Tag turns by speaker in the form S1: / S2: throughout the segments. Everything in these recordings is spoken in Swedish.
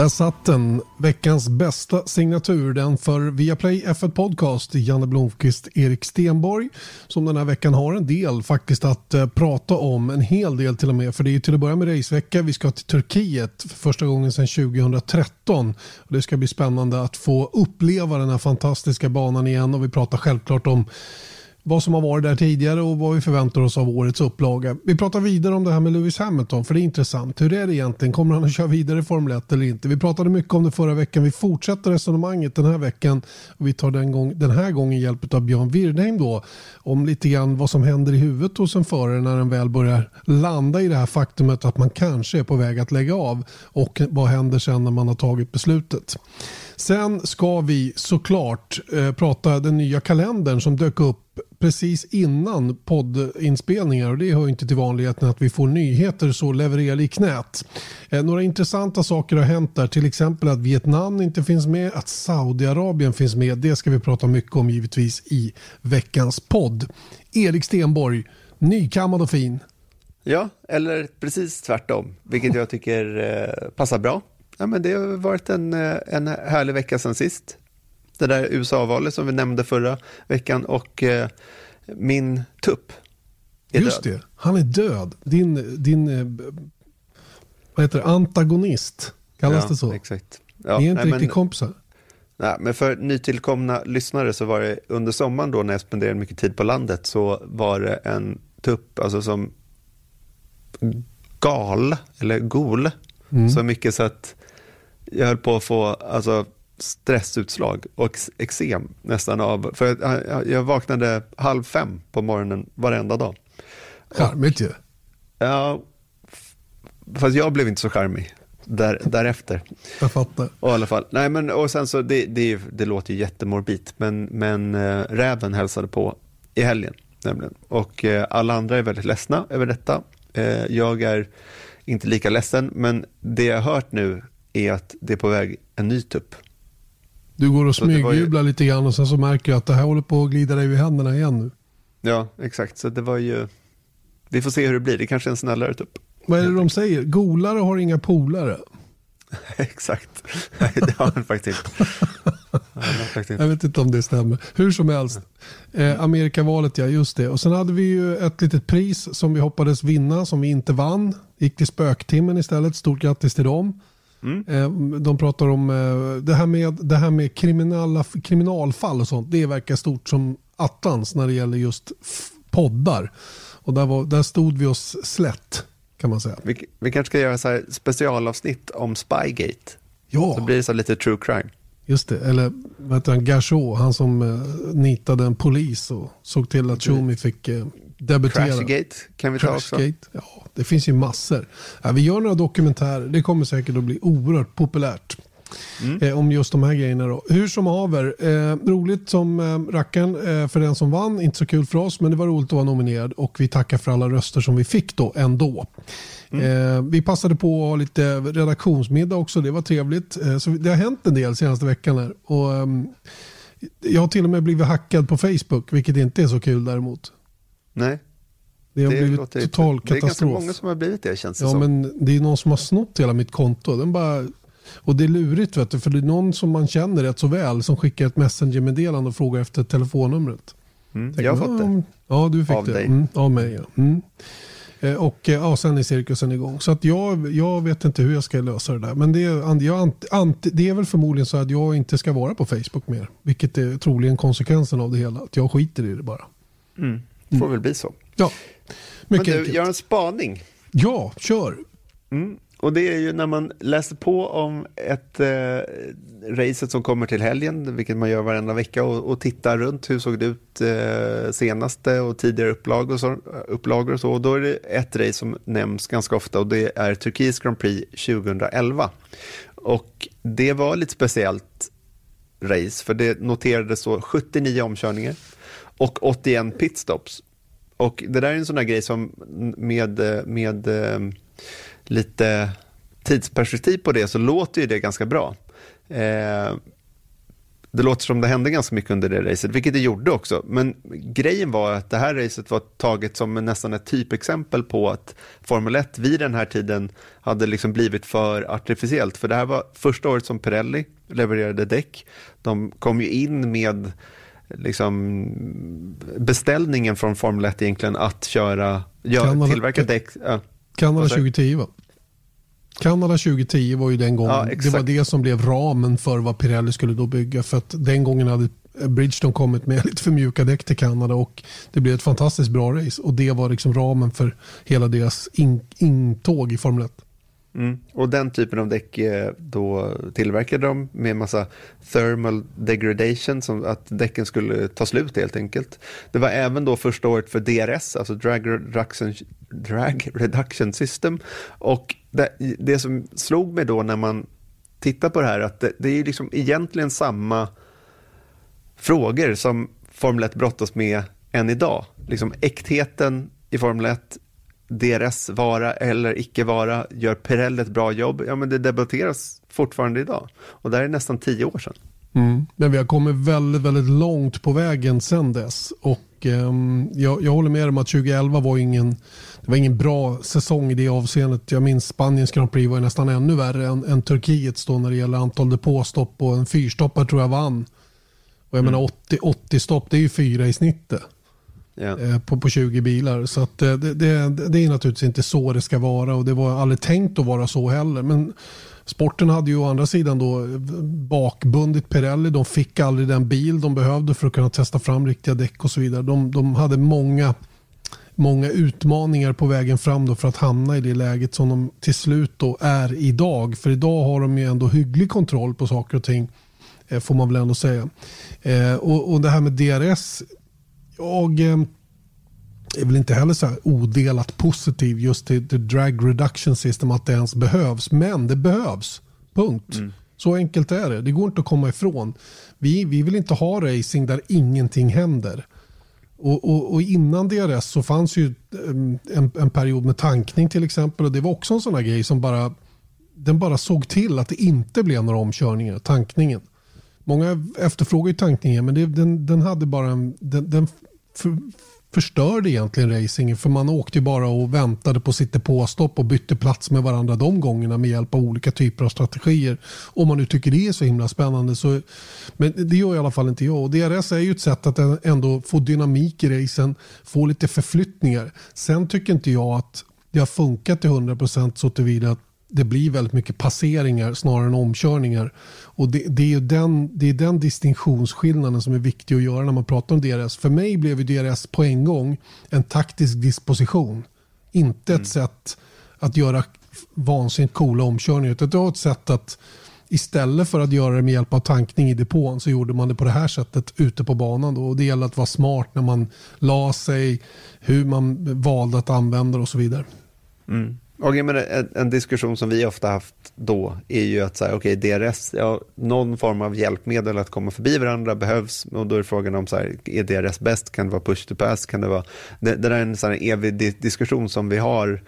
S1: Där satt den, veckans bästa signatur. Den för Viaplay F1 Podcast, Janne Blomqvist, Erik Stenborg. Som den här veckan har en del faktiskt att eh, prata om. En hel del till och med. För det är till att börja med racevecka. Vi ska till Turkiet för första gången sedan 2013. Och det ska bli spännande att få uppleva den här fantastiska banan igen. Och vi pratar självklart om vad som har varit där tidigare och vad vi förväntar oss av årets upplaga. Vi pratar vidare om det här med Lewis Hamilton för det är intressant. Hur är det egentligen? Kommer han att köra vidare i Formel 1 eller inte? Vi pratade mycket om det förra veckan. Vi fortsätter resonemanget den här veckan och vi tar den, gång, den här gången hjälp av Björn Wirdheim då om lite grann vad som händer i huvudet hos en förare när den väl börjar landa i det här faktumet att man kanske är på väg att lägga av och vad händer sen när man har tagit beslutet. Sen ska vi såklart eh, prata den nya kalendern som dök upp precis innan poddinspelningar och det hör inte till vanligheten att vi får nyheter så levererar i knät. Eh, några intressanta saker har hänt där, till exempel att Vietnam inte finns med, att Saudiarabien finns med. Det ska vi prata mycket om givetvis i veckans podd. Erik Stenborg, nykammad och fin.
S2: Ja, eller precis tvärtom, vilket jag tycker eh, passar bra. Ja, men det har varit en, eh, en härlig vecka sen sist det där USA-valet som vi nämnde förra veckan och eh, min tupp
S1: är Just död. det, han är död. Din, din eh, vad heter det, antagonist, kallas
S2: ja,
S1: det så?
S2: Exakt.
S1: Ja, Ni är inte nej, riktigt men, kompisar.
S2: Nej, men för nytillkomna lyssnare så var det under sommaren då när jag spenderade mycket tid på landet så var det en tupp, alltså som gal, eller gol, mm. så mycket så att jag höll på att få, alltså stressutslag och eksem nästan av, för jag, jag vaknade halv fem på morgonen varenda dag.
S1: Charmigt ju.
S2: Ja, fast jag blev inte så charmig där, därefter.
S1: Jag fattar.
S2: Och i alla fall, nej men och sen så, det, det, det låter ju jättemorbid, men, men äh, räven hälsade på i helgen nämligen. Och äh, alla andra är väldigt ledsna över detta. Äh, jag är inte lika ledsen, men det jag har hört nu är att det är på väg en ny tupp.
S1: Du går och smygjublar ju... lite grann och sen så märker jag att det här håller på att glida dig vid händerna igen nu.
S2: Ja, exakt. Så det var ju... Vi får se hur det blir. Det kanske är en snällare typ.
S1: Vad är det de säger? Golare har inga polare.
S2: exakt. Nej, det har han faktiskt.
S1: Jag vet inte om det stämmer. Hur som helst. Eh, Amerikavalet, ja just det. Och sen hade vi ju ett litet pris som vi hoppades vinna som vi inte vann. Gick till spöktimmen istället. Stort grattis till dem. Mm. Eh, de pratar om eh, det här med, det här med kriminella, kriminalfall och sånt. Det verkar stort som attans när det gäller just poddar. Och där, var, där stod vi oss slätt kan man säga.
S2: Vi, vi kanske ska göra så här specialavsnitt om Spygate.
S1: Ja.
S2: Så blir det så lite true crime.
S1: Just det, eller vad heter han, Gachot, han som uh, nitade en polis och såg till att Tjomi fick uh, debutera.
S2: Crashgate kan vi ta Crashgate. också.
S1: Ja, det finns ju massor. Ja, vi gör några dokumentärer. Det kommer säkert att bli oerhört populärt. Mm. Eh, om just de här grejerna. Då. Hur som haver, eh, roligt som eh, rackaren eh, för den som vann. Inte så kul för oss, men det var roligt att vara nominerad. Och vi tackar för alla röster som vi fick då ändå. Mm. Eh, vi passade på att ha lite redaktionsmiddag också. Det var trevligt. Eh, så det har hänt en del senaste veckan. Här. Och, ehm, jag har till och med blivit hackad på Facebook, vilket inte är så kul däremot.
S2: Nej.
S1: Det har det blivit total katastrof. Det är ganska
S2: många som har blivit det känns det
S1: ja,
S2: som.
S1: men det är någon som har snott hela mitt konto. Den bara... Och det är lurigt vet du, för det är någon som man känner rätt så väl som skickar ett messengermeddelande och frågar efter telefonnumret.
S2: Mm, jag har fått det.
S1: Ja, du fick
S2: av
S1: det.
S2: Dig.
S1: Mm, av mig. Ja. Mm. Eh, och eh, ja, sen är cirkusen igång. Så att jag, jag vet inte hur jag ska lösa det där. Men det är, jag, ant, det är väl förmodligen så att jag inte ska vara på Facebook mer. Vilket är troligen konsekvensen av det hela. Att jag skiter i det bara.
S2: Mm. Det får mm. väl bli så.
S1: Ja.
S2: Mycket Men du, enkelt. gör en spaning.
S1: Ja, kör.
S2: Mm. Och det är ju när man läser på om ett eh, racet som kommer till helgen, vilket man gör varenda vecka, och, och tittar runt hur såg det ut eh, senaste och tidigare upplagor och, så, upplagor och så. Och då är det ett race som nämns ganska ofta och det är Turkiets Grand Prix 2011. Och det var lite speciellt race, för det noterades så 79 omkörningar och 81 pitstops. Och det där är en sån där grej som med, med eh, lite tidsperspektiv på det så låter ju det ganska bra. Eh, det låter som det hände ganska mycket under det racet, vilket det gjorde också. Men grejen var att det här racet var taget som nästan ett typexempel på att Formel 1 vid den här tiden hade liksom blivit för artificiellt. För det här var första året som Pirelli levererade däck. De kom ju in med liksom beställningen från Formel 1 egentligen att köra, gör, tillverka däck. Ja.
S1: Kanada 2010 va? Kanada 2010 var ju den gången, ja, det var det som blev ramen för vad Pirelli skulle då bygga. För att den gången hade Bridgestone kommit med lite för mjuka däck till Kanada och det blev ett fantastiskt bra race. Och det var liksom ramen för hela deras in, intåg i Formel 1.
S2: Mm. Och den typen av däck eh, då tillverkade de med massa thermal degradation, som att däcken skulle ta slut helt enkelt. Det var även då första året för DRS, alltså drag reduction, drag reduction system. Och det, det som slog mig då när man tittar på det här, att det, det är liksom egentligen samma frågor som Formel 1 brottas med än idag. Liksom äktheten i Formel 1, DRS vara eller icke vara, gör Pirelli ett bra jobb? Ja, men det debatteras fortfarande idag. Och det här är nästan tio år sedan.
S1: Mm. Men vi har kommit väldigt, väldigt långt på vägen sedan dess. Och um, jag, jag håller med om att 2011 var ingen, det var ingen bra säsong i det avseendet. Jag minns Spaniens Grand Prix var nästan ännu värre än, än Turkiets då när det gäller antal depåstopp och en fyrstoppare tror jag vann. Och jag mm. menar 80, 80 stopp, det är ju fyra i snittet. Yeah. På, på 20 bilar. Så att eh, det, det, det, är naturligtvis inte så det ska vara och det var aldrig tänkt att vara så heller. Men sporten hade ju å andra sidan då bakbundit Pirelli. De fick aldrig den bil de behövde för att kunna testa fram riktiga däck och så vidare. De, de hade många, många utmaningar på vägen fram då för att hamna i det läget som de till slut då är idag. För idag har de ju ändå hygglig kontroll på saker och ting eh, får man väl ändå säga. Eh, och, och det här med DRS jag eh, är väl inte heller så här odelat positiv just till, till drag reduction system att det ens behövs. Men det behövs. Punkt. Mm. Så enkelt är det. Det går inte att komma ifrån. Vi, vi vill inte ha racing där ingenting händer. Och, och, och, innan DRS så fanns ju ehm, en, en, period med tankning till exempel. Och det var också en sån här grej som bara, den bara såg till att det inte blev några omkörningar, tankningen. Många efterfrågar ju tankningen men det, den, den, hade bara en, den, den för, förstörde egentligen racingen för man åkte ju bara och väntade på sitt depåstopp och bytte plats med varandra de gångerna med hjälp av olika typer av strategier. Om man nu tycker det är så himla spännande. Så, men det gör i alla fall inte jag. Och DRS är ju ett sätt att ändå få dynamik i racen, få lite förflyttningar. Sen tycker inte jag att det har funkat till 100% så tillvida att det blir väldigt mycket passeringar snarare än omkörningar. Och det, det, är den, det är den distinktionsskillnaden som är viktig att göra när man pratar om DRS. För mig blev DRS på en gång en taktisk disposition. Inte ett mm. sätt att göra vansinnigt coola omkörningar. Utan det var ett sätt att istället för att göra det med hjälp av tankning i depån så gjorde man det på det här sättet ute på banan. Då. Och det gäller att vara smart när man la sig, hur man valde att använda det och så vidare.
S2: Mm. Okay, men en, en, diskussion som vi ofta haft då är ju att säga, okay, DRS, ja, någon form av hjälpmedel att komma förbi varandra behövs och då är frågan om så här, är DRS bäst? Kan det vara push to pass? Kan det vara, det, det där är en sån evig diskussion som vi har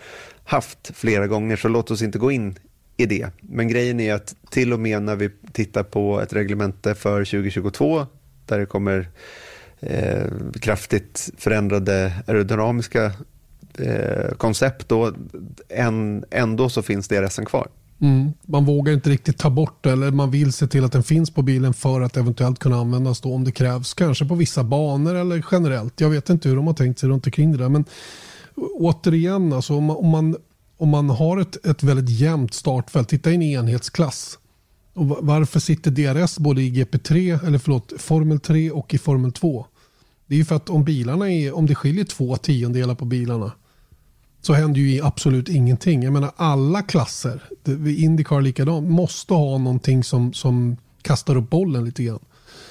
S2: haft flera gånger så låt oss inte gå in i det. Men grejen är att till och med när vi tittar på ett reglemente för 2022 där det kommer eh, kraftigt förändrade aerodynamiska eh, koncept då, än, ändå så finns DRSen kvar.
S1: Mm. Man vågar inte riktigt ta bort det eller man vill se till att den finns på bilen för att eventuellt kunna användas då om det krävs. Kanske på vissa banor eller generellt. Jag vet inte hur de har tänkt sig runt omkring det där. Men återigen, alltså, om, man, om, man, om man har ett, ett väldigt jämnt startfält, titta i en enhetsklass. Och varför sitter DRS både i GP3, eller förlåt, Formel 3 och i Formel 2? Det är ju för att om bilarna är, om det skiljer två tiondelar på bilarna så händer ju absolut ingenting. Jag menar alla klasser, Indycar likadant, måste ha någonting som, som kastar upp bollen lite grann.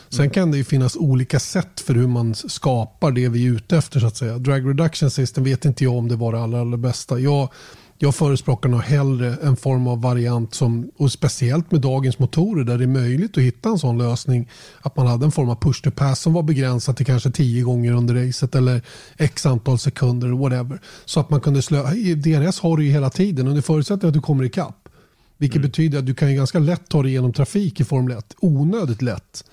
S1: Sen mm. kan det ju finnas olika sätt för hur man skapar det vi är ute efter så att säga. Drag reduction system vet inte jag om det var det allra, allra bästa. Jag, jag förespråkar nog hellre en form av variant som, och speciellt med dagens motorer där det är möjligt att hitta en sån lösning. Att man hade en form av push to pass som var begränsad till kanske tio gånger under racet eller x antal sekunder whatever. Så att man kunde slö, DRS har du ju hela tiden och det förutsätter att du kommer ikapp. Vilket mm. betyder att du kan ju ganska lätt ta dig igenom trafik i Formel 1. Onödigt lätt.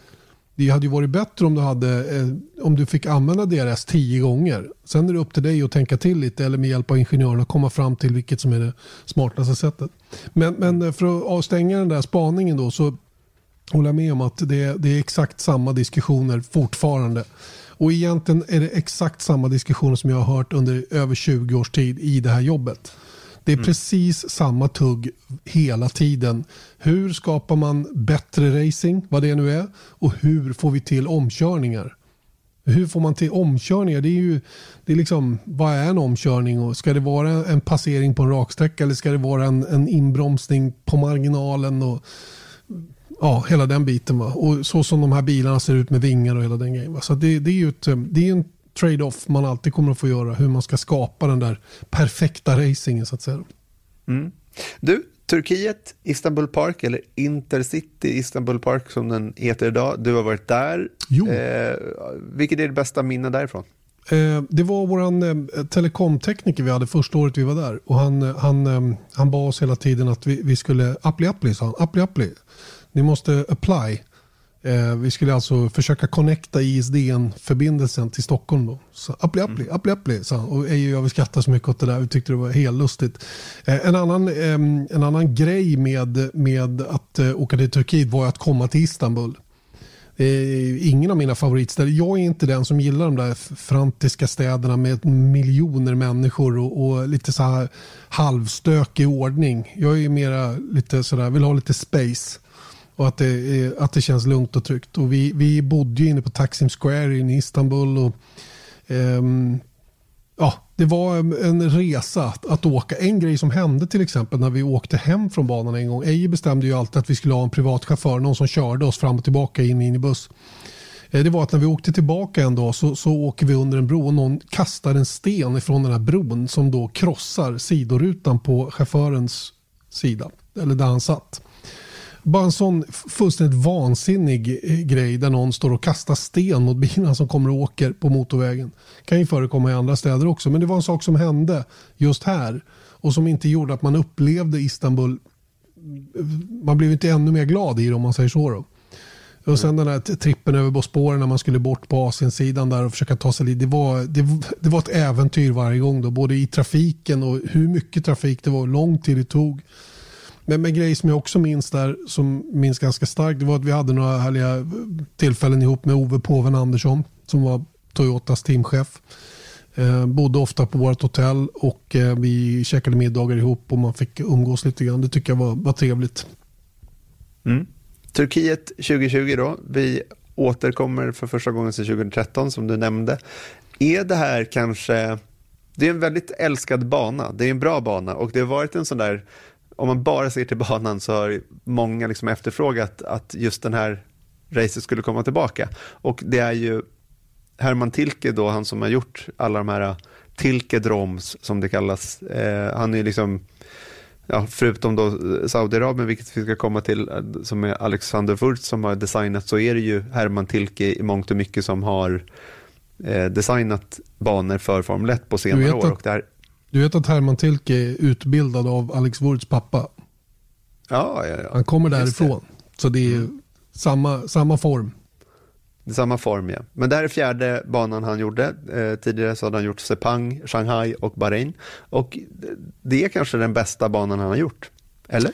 S1: Det hade ju varit bättre om du, hade, eh, om du fick använda DRS tio gånger. Sen är det upp till dig att tänka till lite eller med hjälp av ingenjörerna komma fram till vilket som är det smartaste sättet. Men, men eh, för att avstänga den där spaningen då så håller jag med om att det, det är exakt samma diskussioner fortfarande. Och egentligen är det exakt samma diskussioner som jag har hört under över 20 års tid i det här jobbet. Det är mm. precis samma tugg hela tiden. Hur skapar man bättre racing, vad det nu är, och hur får vi till omkörningar? Hur får man till omkörningar? Det är ju, det är liksom, vad är en omkörning? Och ska det vara en passering på en raksträcka eller ska det vara en, en inbromsning på marginalen? Och, ja, hela den biten. Va? Och så som de här bilarna ser ut med vingar och hela den grejen. Va? Så det, det är ju ett, det är en trade-off man alltid kommer att få göra. Hur man ska skapa den där perfekta racingen så att säga.
S2: Mm. Du, Turkiet, Istanbul Park eller Intercity Istanbul Park som den heter idag. Du har varit där.
S1: Jo.
S2: Eh, vilket är det bästa minne därifrån?
S1: Eh, det var vår eh, telekomtekniker vi hade första året vi var där. Och han, eh, han, eh, han bad oss hela tiden att vi, vi skulle, appli appli sa han, appli appli. Ni måste apply. Eh, vi skulle alltså försöka connecta ISDN-förbindelsen till Stockholm. Då. Så appli, appli, mm. appli, appli, sa han. Och Ejo och jag skrattade så mycket åt det där. Vi tyckte det var helt lustigt. Eh, en, annan, eh, en annan grej med, med att eh, åka till Turkiet var att komma till Istanbul. ingen av mina favoritstäder. Jag är inte den som gillar de där frantiska städerna med miljoner människor och, och lite så här halvstökig ordning. Jag är mera lite sådär, vill ha lite space. Och att det, att det känns lugnt och tryggt. Och vi, vi bodde ju inne på Taksim Square i Istanbul. Och, um, ja, det var en resa att, att, åka. En grej som hände till exempel när vi åkte hem från banan en gång. Eje bestämde ju alltid att vi skulle ha en privat chaufför, någon som körde oss fram och tillbaka in i minibuss. Eh, det var att när vi åkte tillbaka en dag så, så åker vi under en bro och någon kastar en sten ifrån den här bron som då krossar sidorutan på chaufförens sida. Eller där han satt. Bara en sån fullständigt vansinnig eh, grej där någon står och kastar sten mot bilarna som kommer och åker på motorvägen. kan ju förekomma i andra städer också men det var en sak som hände just här och som inte gjorde att man upplevde Istanbul eh, man blev inte ännu mer glad i det om man säger så. Då. Och sen den här trippen över Bosporen när man skulle bort på Asiensidan där och försöka ta sig dit. Det var, det, det var ett äventyr varje gång. Då, både i trafiken och hur mycket trafik det var, hur lång tid det tog. Men en grej som jag också minns där, som minns ganska starkt, det var att vi hade några härliga eh, tillfällen ihop med Ove Påven Andersson som var Toyotas teamchef. Eh, bodde ofta på vårt hotell och eh, vi käkade middagar ihop och man fick umgås lite grann. Det tycker jag var, var trevligt.
S2: Mm. Turkiet 2020 då. Vi återkommer för första gången sedan 2013 som du nämnde. Är det här kanske, det är en väldigt älskad bana, det är en bra bana och det har varit en sån där om man bara ser till banan så har många liksom efterfrågat att just den här racet skulle komma tillbaka. Och det är ju Herman Tilke då, han som har gjort alla de här uh, Tilke Droms som det kallas. Eh, han är liksom, ja, förutom då uh, Saudiarabien, vilket vi ska komma till, som är Alexander Wurz som har designat, så är det ju Herman Tilke i mångt och mycket som har eh, designat banor för Formel 1 på senare år. Och det här,
S1: du vet att Herman Tilke är utbildad av Alex Wurds pappa?
S2: Ja, ja, ja.
S1: Han kommer därifrån. Det. Så det är mm. samma, samma form.
S2: Det är samma form, ja. Men det här är fjärde banan han gjorde. Eh, tidigare så hade han gjort Sepang, Shanghai och Bahrain. Och det är kanske den bästa banan han har gjort. Eller?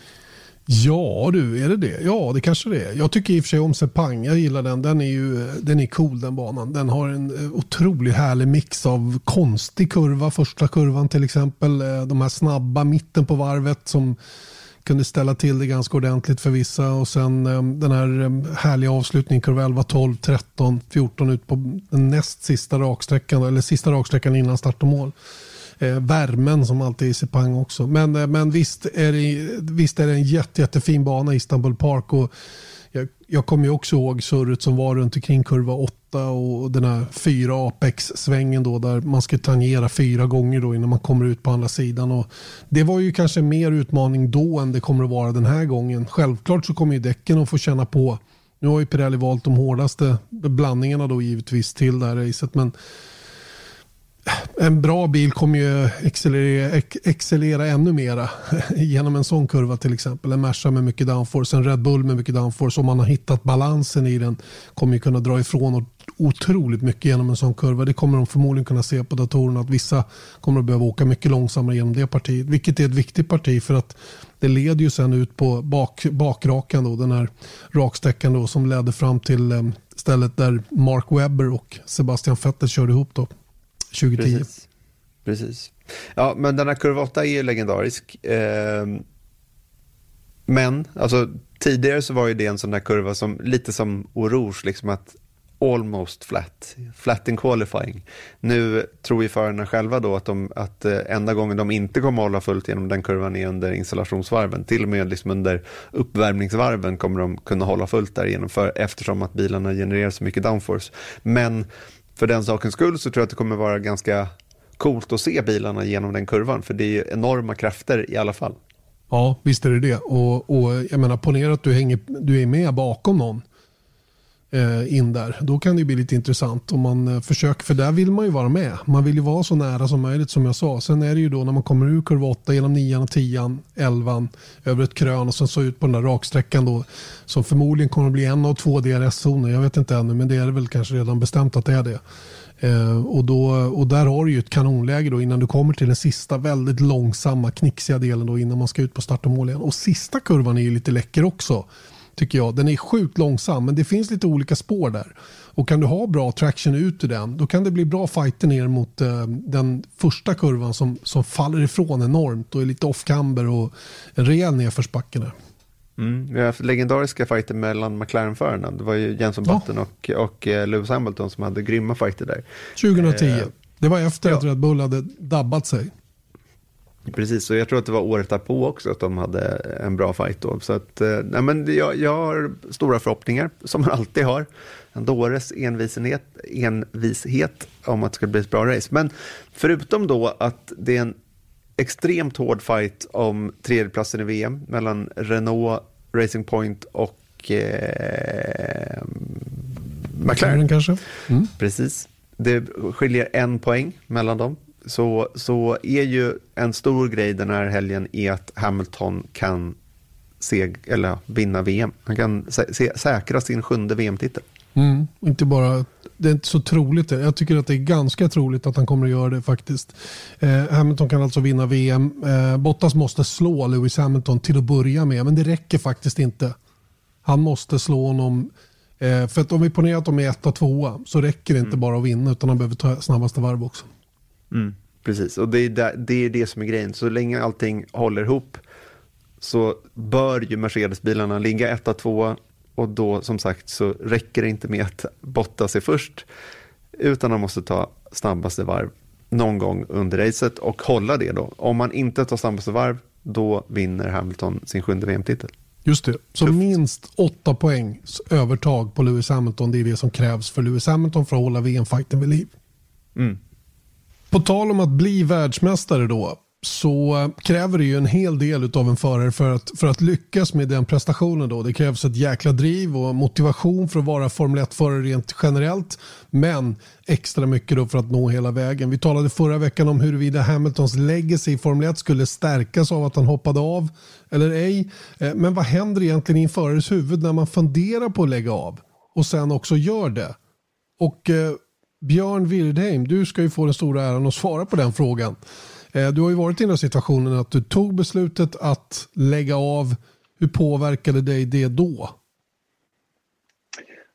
S1: Ja du, är det det? Ja, det kanske det är. Jag tycker i och för sig om Sepang. Jag gillar den. Den är ju den är cool den banan. Den har en eh, otroligt härlig mix av konstig kurva. Första kurvan till exempel. Eh, de här snabba mitten på varvet som kunde ställa till det ganska ordentligt för vissa. Och sen eh, den här härliga avslutningen, kurva 11, 12, 13, 14 ut på den näst sista raksträckan. Eller sista raksträckan innan start och mål eh, värmen som alltid är i Sepang också. Men, eh, men visst, är det, visst är det en jätte, jättefin bana Istanbul Park. Och jag, jag kommer ju också ihåg surret som var runt omkring kurva 8 och den här fyra Apex-svängen då där man ska tangera fyra gånger då innan man kommer ut på andra sidan. Och det var ju kanske mer utmaning då än det kommer att vara den här gången. Självklart så kommer ju däcken att få känna på nu har ju Pirelli valt de hårdaste blandningarna då givetvis till det här racet. Men en bra bil kommer ju excellera, accelerera ännu mera genom en sån kurva till exempel. En Merca med mycket downforce, en Red Bull med mycket downforce. Om man har hittat balansen i den kommer ju kunna dra ifrån otroligt mycket genom en sån kurva. Det kommer de förmodligen kunna se på datorerna att vissa kommer att behöva åka mycket långsammare genom det partiet. Vilket är ett viktigt parti för att det leder ju sen ut på bak, bakrakan då, den här raksträckan då som ledde fram till eh, stället där Mark Webber och Sebastian Vettel körde ihop då. 2010.
S2: Precis. Precis. Ja, men den här kurva 8 är ju legendarisk. Eh, men, alltså tidigare så var ju det en sån där kurva som lite som Oros, liksom att almost flat, flat in qualifying. Nu tror ju förarna själva då att, de, att eh, enda gången de inte kommer att hålla fullt genom den kurvan är under installationsvarven. Till och med liksom under uppvärmningsvarven kommer de kunna hålla fullt därigenom för, eftersom att bilarna genererar så mycket downforce. Men för den sakens skull så tror jag att det kommer vara ganska coolt att se bilarna genom den kurvan, för det är ju enorma krafter i alla fall.
S1: Ja, visst är det det. Och, och jag menar, ponera att du, hänger, du är med bakom någon Eh, in där. Då kan det bli lite intressant om man eh, försöker, för där vill man ju vara med. Man vill ju vara så nära som möjligt som jag sa. Sen är det ju då när man kommer ur kurva 8 genom 9, 10, 11 över ett krön och sen så ut på den där raksträckan då som förmodligen kommer att bli en av två DRS-zoner. Jag vet inte ännu men det är väl kanske redan bestämt att det är det. Eh, och, då, och där har du ju ett kanonläge då innan du kommer till den sista väldigt långsamma knixiga delen då innan man ska ut på start och mål igen. Och sista kurvan är ju lite läcker också tycker jag. Den är sjukt långsam men det finns lite olika spår där. Och kan du ha bra traction ut ur den då kan det bli bra fighter ner mot uh, den första kurvan som, som faller ifrån enormt och är lite off-camber och en rejäl nedförsbacke där.
S2: Mm, vi har haft legendariska fighter mellan McLaren-förarna. Det var ju Jenson Button ja. och, och uh, Lewis Hamilton som hade grymma fighter där.
S1: 2010. Uh, det var efter ja. att Red Bull hade dabbat sig.
S2: Precis, och jag tror att det var året därpå också att de hade en bra fight då. Så att, eh, nej, men jag, jag har stora förhoppningar, som man alltid har. En dåres envishet, envishet om att det ska bli ett bra race. Men förutom då att det är en extremt hård fight om tredjeplatsen i VM mellan Renault, Racing Point och eh, McLaren.
S1: kanske?
S2: Mm. Precis. Det skiljer en poäng mellan dem så, så är ju en stor grej den här helgen är att Hamilton kan seg, eller vinna VM. Han kan sä, sä, säkra sin sjunde VM-titel.
S1: Mm, inte bara, det är inte så troligt. Jag tycker att det är ganska troligt att han kommer att göra det faktiskt. Eh, Hamilton kan alltså vinna VM. Eh, Bottas måste slå Lewis Hamilton till att börja med, men det räcker faktiskt inte. Han måste slå honom. Eh, för att om vi ponerar att de är etta, tvåa så räcker det inte mm. bara att vinna utan han behöver ta snabbaste varv också.
S2: Mm, precis, och det är, där, det är det som är grejen. Så länge allting håller ihop så bör ju Mercedes-bilarna ligga etta, tvåa och då som sagt så räcker det inte med att botta sig först utan man måste ta snabbaste varv någon gång under racet och hålla det då. Om man inte tar snabbaste varv då vinner Hamilton sin sjunde VM-titel.
S1: Just det, så Tufft. minst åtta poängs övertag på Lewis Hamilton det är det som krävs för Lewis Hamilton för att hålla VM-fighten vid liv. Mm. På tal om att bli världsmästare då så kräver det ju en hel del av en förare för att, för att lyckas med den prestationen. Då. Det krävs ett jäkla driv och motivation för att vara Formel 1-förare rent generellt. Men extra mycket då för att nå hela vägen. Vi talade förra veckan om huruvida Hamiltons legacy i Formel 1 skulle stärkas av att han hoppade av eller ej. Eh, men vad händer egentligen i en förares huvud när man funderar på att lägga av och sen också gör det? Och eh, Björn Wirdheim, du ska ju få den stora äran att svara på den frågan. Eh, du har ju varit i den här situationen att du tog beslutet att lägga av. Hur påverkade dig det då?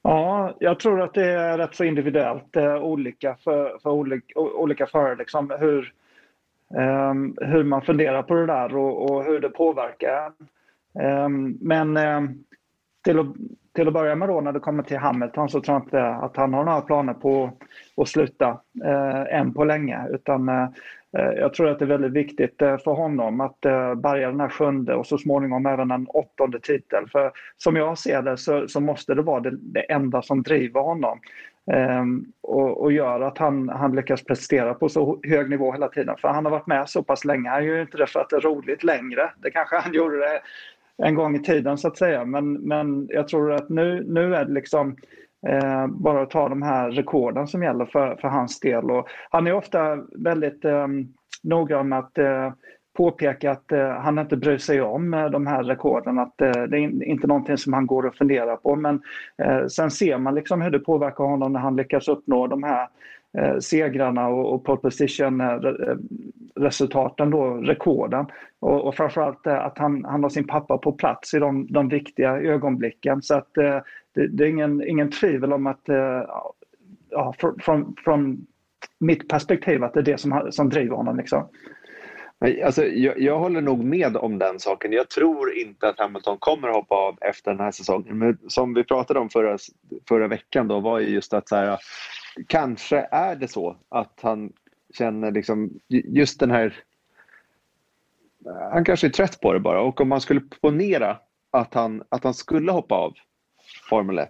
S3: Ja, jag tror att det är rätt så individuellt eh, olika för, för olika, olika för Liksom, hur, Um, hur man funderar på det där och, och hur det påverkar. um, men um, till att till att börja med då när det kommer till Hamilton så tror jag inte att han har några planer på att sluta eh, än på länge. Utan eh, jag tror att det är väldigt viktigt eh, för honom att eh, bärga den här sjunde och så småningom även en åttonde titel. För som jag ser det så, så måste det vara det, det enda som driver honom. Eh, och, och, gör att han, han lyckas prestera på så hög nivå hela tiden. För han har varit med så pass länge. Han gör ju inte det för att det är roligt längre. Det kanske han gjorde det en gång i tiden så att säga. Men, men jag tror att nu, nu är det liksom Eh, bara att ta de här rekorden som gäller för, för hans del. Och han är ofta väldigt eh, noggrann med att eh, påpeka att eh, han inte bryr sig om eh, de här rekorden, att eh, det är inte någonting som han går och funderar på. Men eh, sen ser man liksom hur det påverkar honom när han lyckas uppnå de här eh, Eh, segrarna och, och pole position eh, eh, resultaten då, rekorden. Och, och framförallt att han, han har sin pappa på plats i de, de viktiga ögonblicken. Så att det, det, är ingen, ingen tvivel om att ja, från, från mitt perspektiv att det är det som, som driver honom. Liksom.
S2: Alltså, jag, jag, håller nog med om den saken. Jag tror inte att Hamilton kommer att hoppa av efter den här säsongen. Men som vi pratade om förra, förra veckan då var ju just att så här, kanske är det så att han känner liksom just den här... Han kanske är trött på det bara. Och om man skulle ponera att han, att han skulle hoppa av Formel 1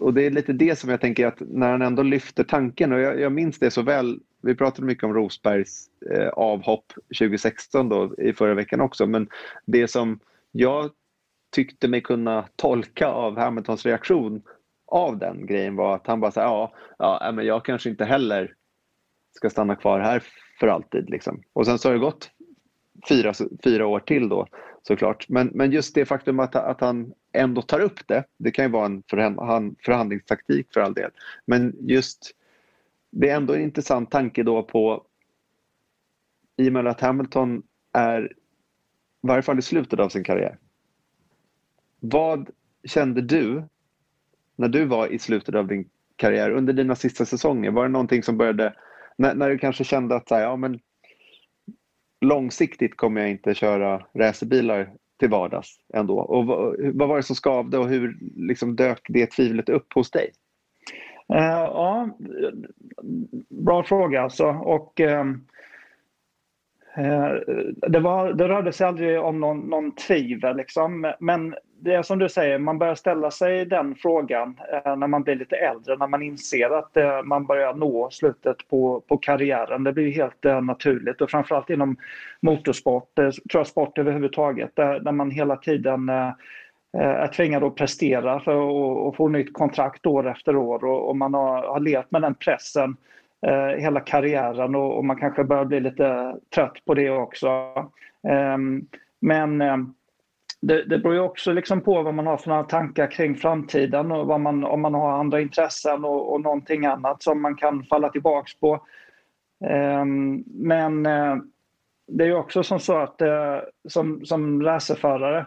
S2: och det är lite det som jag tänker att när han ändå lyfter tanken och jag, jag minns det så väl. Vi pratade mycket om Rosbergs eh, avhopp 2016 då i förra veckan också. Men det som jag tyckte mig kunna tolka av Hamiltons reaktion av den grejen var att han bara sa ja, ja äh, men jag kanske inte heller ska stanna kvar här för alltid. Liksom. Och sen så har det gått fyra, fyra år till då såklart. Men, men just det faktum att, att han ändå tar upp det, det kan ju vara en förhandlingstaktik för all del. Men just det är ändå en intressant tanke då på i och med att Hamilton är i varje fall i slutet av sin karriär. Vad kände du när du var i slutet av din karriär under dina sista säsonger? Var det någonting som började när, när du kanske kände att ja, men långsiktigt kommer jag inte köra racerbilar till vardags ändå. Och vad, vad var det som skavde och hur liksom dök det tvivlet upp hos dig?
S3: Uh, ja, bra fråga alltså. Och, um, Eh, det, var, det rörde sig aldrig om någon, någon tvivel. Liksom. Men det är som du säger, man börjar ställa sig den frågan eh, när man blir lite äldre, när man inser att eh, man börjar nå slutet på, på karriären. Det blir helt naturligt och framförallt inom motorsport, tror jag sport överhuvudtaget, där, där man hela tiden är tvingad att prestera för att få nytt kontrakt år efter år och, och man har, har levt med den pressen eh, hela karriären och, och, man kanske börjar bli lite trött på det också. Eh, men ehm, det, det beror ju också liksom på vad man har för några tankar kring framtiden och vad man, om man har andra intressen och, och någonting annat som man kan falla tillbaks på. Ehm, men eh, det är ju också som så att eh, som, som racerförare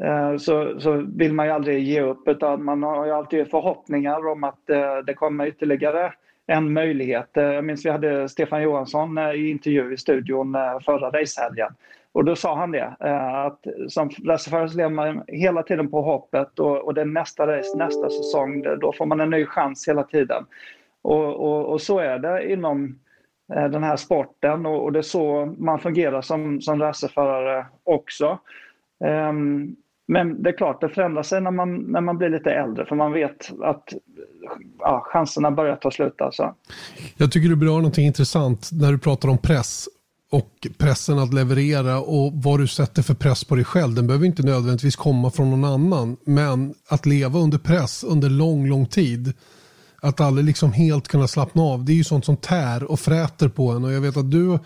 S3: eh, så, så vill man ju aldrig ge upp utan man har ju alltid förhoppningar om att det kommer ytterligare en möjlighet. Eh, jag minns vi hade Stefan Johansson eh, i intervju i studion eh, förra racehelgen och då sa han det, att som racerförare så lever man hela tiden på hoppet och, och det är nästa race, nästa säsong, då får man en ny chans hela tiden. Och, och, och så är det inom den här sporten och, och, det är så man fungerar som, som racerförare också. Um, men det är klart, det förändrar sig när man, när man blir lite äldre för man vet att ja, chanserna börjar ta slut. Alltså.
S1: Jag tycker du berör någonting intressant när du pratar om press och pressen att leverera och vad du sätter för press på dig själv. Den behöver inte nödvändigtvis komma från någon annan. Men att leva under press under lång, lång tid. Att aldrig liksom helt kunna slappna av. Det är ju sånt som tär och fräter på en. Och jag vet att du,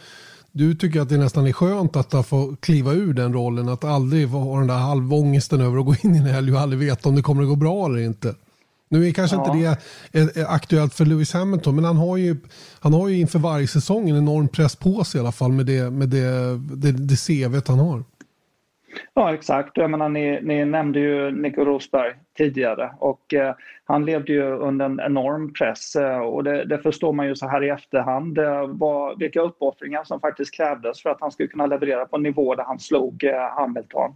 S1: du tycker att det nästan är skönt att få kliva ur den rollen. Att aldrig ha den där halvångesten över att gå in i en helg och aldrig veta om det kommer att gå bra eller inte. Nu är kanske ja. inte det är aktuellt för Lewis Hamilton, men han har, ju, han har ju inför varje säsong en enorm press på sig i alla fall med det, med det, det, det CV han har.
S3: Ja exakt, jag menar, ni, ni nämnde ju Nico Rosberg tidigare och eh, han levde ju under en enorm press eh, och det, det, förstår man ju så här i efterhand eh, vad, vilka uppoffringar som faktiskt krävdes för att han skulle kunna leverera på en nivå där han slog eh, Hamilton.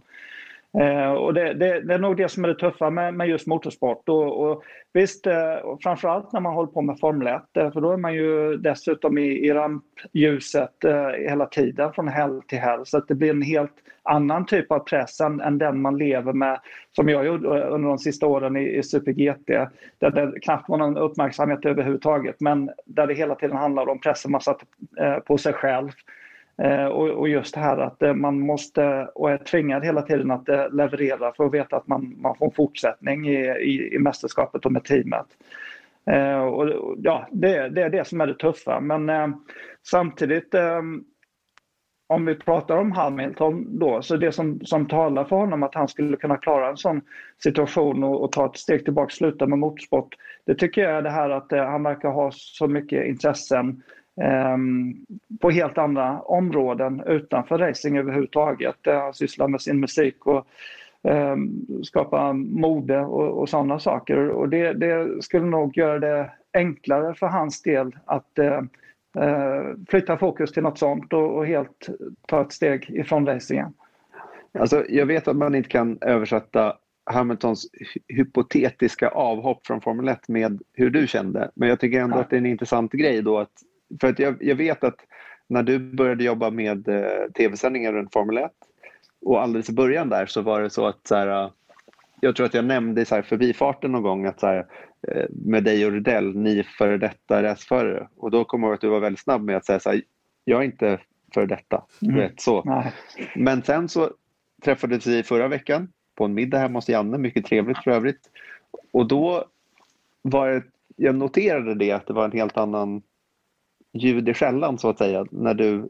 S3: Eh, och det, det, det, är nog det som är det tuffa med, med just motorsport. Och, och visst, eh, och framförallt när man håller på med Formel 1, eh, för då är man ju dessutom i, i rampljuset eh, hela tiden från helg till helg. Så att det blir en helt annan typ av press än, än den man lever med, som jag gjorde eh, under de sista åren i, i Super GT. Där det knappt var någon uppmärksamhet överhuvudtaget, men där det hela tiden handlar om pressen man satte eh, på sig själv Eh, och, just det här att eh, man måste och är tvingad hela tiden att eh, leverera för att veta att man, man får en fortsättning i, i, i mästerskapet och med teamet. Eh, och, ja, det, det, är det som är det tuffa men eh, samtidigt om vi pratar om Hamilton då, så det som, som talar för honom att han skulle kunna klara en sån situation och, och ta ett steg tillbaka och sluta med motorsport. Det tycker jag är det här att eh, han verkar ha så mycket intressen eh, på helt andra områden utanför racing överhuvudtaget. Han sysslar med sin musik och eh, skapa mode och, och sådana saker. Och det, det, skulle nog göra det enklare för hans del att eh, Eh, flytta fokus till något sånt och, och, helt ta ett steg ifrån racingen.
S2: Alltså, jag vet att man inte kan översätta Hamiltons hypotetiska avhopp från Formel 1 med hur du kände. Men jag tycker ändå ja. att det är en intressant grej då. Att, för att jag, jag vet att när du började jobba med eh, tv-sändningar runt Formel 1 och alldeles i början där så var det så att så här, jag tror att jag nämnde i så här förbifarten någon gång att så här, Eh, med dig och Rydell, ni före detta racerförare. Och då kommer jag ihåg att du var väldigt snabb med att säga så här, jag är inte före detta. Mm. Vet, så. Nej. Men sen så träffades vi förra veckan på en middag hemma hos Janne, mycket trevligt för övrigt. Och då var det, jag noterade det att det var en helt annan ljud i skällan så att säga när du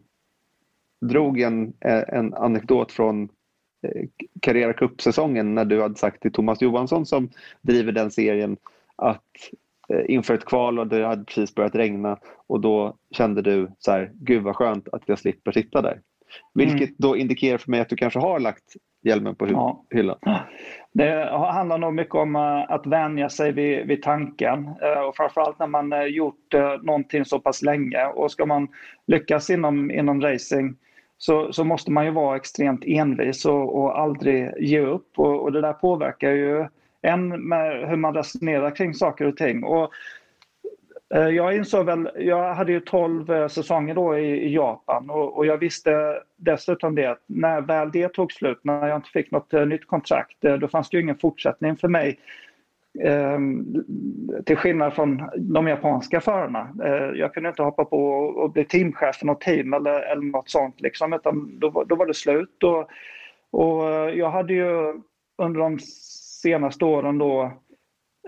S2: drog en, en anekdot från eh, Carrera Cup-säsongen när du hade sagt till Thomas Johansson som driver den serien att eh, inför ett kval och det hade precis börjat regna och då kände du så här, gud vad skönt att jag slipper sitta där. Vilket mm. då indikerar för mig att du kanske har lagt hjälmen på ja. hyllan.
S3: Det handlar nog mycket om eh, att vänja sig vid, vid tanken eh, och framförallt när man gjort någonting så pass länge och ska man lyckas inom, inom racing så, så måste man ju vara extremt envis och, och aldrig ge upp och, och det där påverkar ju än med hur man resonerar kring saker och ting. Och, eh, Eh, jag insåg väl, jag hade ju 12 eh, säsonger då i, Japan och, och, jag visste dessutom det att när väl det tog slut, när jag inte fick något eh, nytt kontrakt, då fanns det ju ingen fortsättning för mig. Um, till skillnad från de japanska förarna. Uh, jag kunde inte hoppa på och, och bli teamchef för något team eller, eller något sånt liksom, utan då, då var det slut. Och, och jag hade ju under de senaste åren då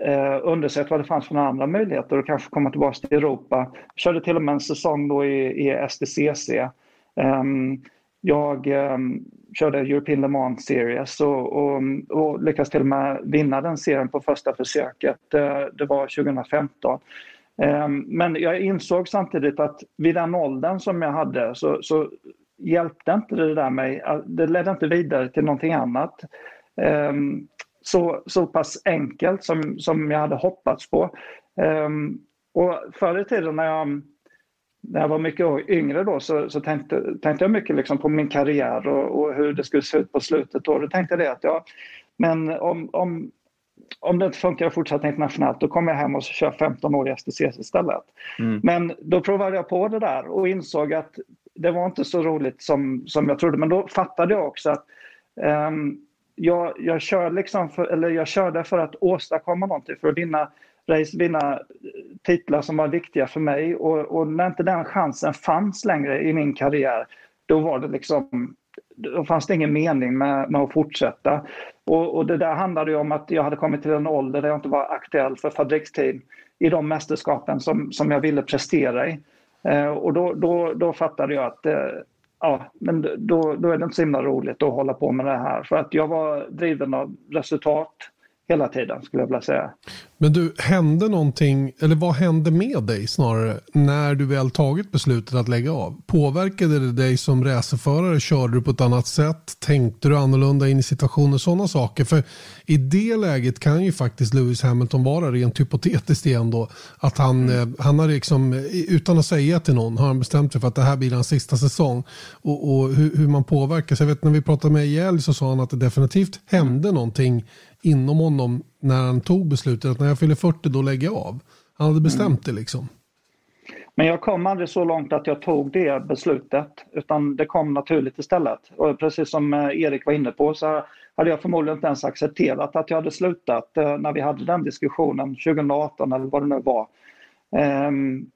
S3: eh, undersökt vad det fanns för andra möjligheter att kanske komma tillbaka till Europa. Jag körde till och med en säsong då i, i STCC. Um, ehm, jag um, körde European Le Mans Series och, och, och, lyckades till och med vinna den serien på första försöket. Uh, det var 2015. Um, ehm, men jag insåg samtidigt att vid den åldern som jag hade så, så hjälpte inte det där mig. Eh, det ledde inte vidare till någonting annat. Um, så, så pass enkelt som, som jag hade hoppats på. Um, och förr i tiden när jag, när jag var mycket yngre då så, så tänkte, tänkte jag mycket liksom på min karriär och, och, hur det skulle se ut på slutet. Då, då tänkte jag det att ja, men om, om, om det inte funkar att fortsätta internationellt då kommer jag hem och kör 15 år i STCC istället. Mm. Men då provade jag på det där och insåg att det var inte så roligt som, som jag trodde. Men då fattade jag också att um, jag, jag, kör liksom för, eller jag körde för att åstadkomma någonting, för att vinna race, vinna eh, titlar som var viktiga för mig. Och, och, när inte den chansen fanns längre i min karriär, då var det liksom då fanns det ingen mening med, med att fortsätta. Och, och, det där handlade ju om att jag hade kommit till en ålder där jag inte var aktuell för fabriksteam i de mästerskapen som, som jag ville prestera i. Eh, och då, då, då fattade jag att eh, ja, men då, då är det inte så himla roligt att hålla på med det här. För att jag var driven av resultat hela tiden skulle jag vilja säga.
S1: Men du, hände någonting, eller vad hände med dig snarare när du väl tagit beslutet att lägga av? Påverkade det dig som racerförare? Körde du på ett annat sätt? Tänkte du annorlunda in i situationen? Sådana saker. För i det läget kan ju faktiskt Lewis Hamilton vara rent hypotetiskt igen då. Att han, mm. Eh, han har liksom, utan att säga till någon, har han bestämt sig för att det här blir hans sista säsong. Och, och hur, hur, man påverkas. Jag vet när vi pratade med Hjell så sa han att det definitivt hände någonting inom honom när han tog beslutet att när jag fyller 40 då lägger jag av. Han hade bestämt mm. det liksom.
S3: Men jag kom aldrig så långt att jag tog det beslutet utan det kom naturligt istället. Och precis som eh, Erik var inne på så hade jag förmodligen inte ens accepterat att jag hade slutat eh, när vi hade den diskussionen 2018 eller vad det nu var. Um,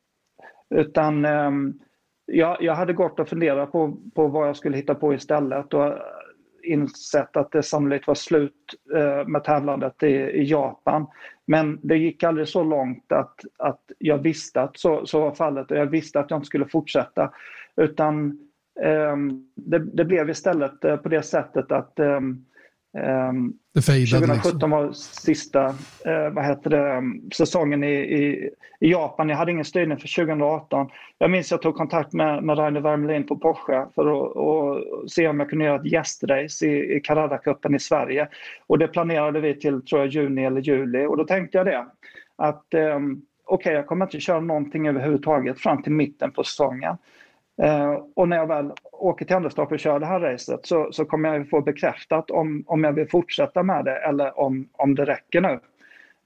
S3: utan um, jag, jag hade gått och funderat på, på vad jag skulle hitta på istället och insett att det sannolikt var slut eh, med tävlandet i, i, Japan. Men det gick aldrig så långt att, att jag visste att så, så var fallet och jag visste att jag inte skulle fortsätta. Utan eh, det, det, blev istället eh, på det sättet att ehm,
S1: 2017
S3: liksom. var sista uh, vad heter det, um, säsongen i, i, i, Japan. Jag hade ingen styrning för 2018. Jag minns att jag tog kontakt med, med Rainer Wermelin på Porsche för att se om jag kunde göra ett gästrace i, i Canada-cupen i Sverige. Och det planerade vi till tror jag, juni eller juli och då tänkte jag det att um, okej, okay, jag kommer inte köra någonting överhuvudtaget fram till mitten på säsongen. Eh, och när jag väl åker till Anderstorp och kör det här racet så, så kommer jag få bekräftat om, om jag vill fortsätta med det eller om, om det räcker nu.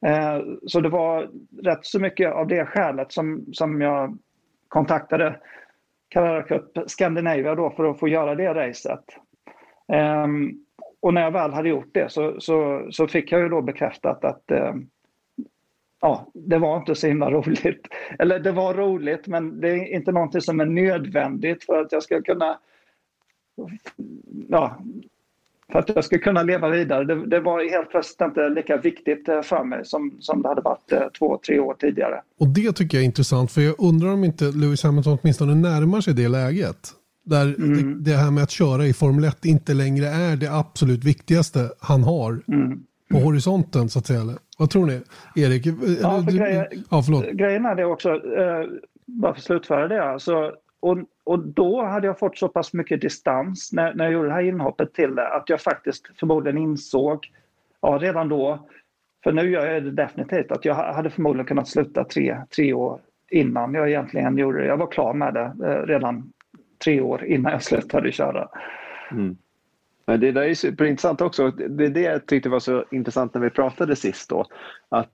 S3: Eh, så det var rätt så mycket av det skälet som, som jag kontaktade Carrera Cup Scandinavia då för att få göra det racet. Eh, och när jag väl hade gjort det så, så, så fick jag ju då bekräftat att eh, ja, det var inte så himla roligt. Eller det var roligt men det är inte någonting som är nödvändigt för att jag ska kunna ja, för att jag ska kunna leva vidare. Det, det var helt plötsligt inte lika viktigt eh, för mig som, som det hade varit eh, två, tre år tidigare.
S1: Och det tycker jag är intressant för jag undrar om inte Lewis Hamilton åtminstone närmar sig det läget. Där mm. det, det, här med att köra i Formel 1 inte längre är det absolut viktigaste han har. Mm på horisonten så att säga? Eller? Vad tror ni? Erik?
S3: Ja, för grejen, ja, förlåt. grejen är det också, eh, bara för att slutföra det, alltså, och, och då hade jag fått så pass mycket distans när, när jag gjorde det här inhoppet till det att jag faktiskt förmodligen insåg, ja redan då, för nu gör jag det definitivt, att jag hade förmodligen kunnat sluta tre, tre år innan jag egentligen gjorde det. Jag var klar med det eh, redan tre år innan jag slutade köra. Mm.
S2: Men det där är superintressant också. Det är det jag tyckte var så intressant när vi pratade sist då. Att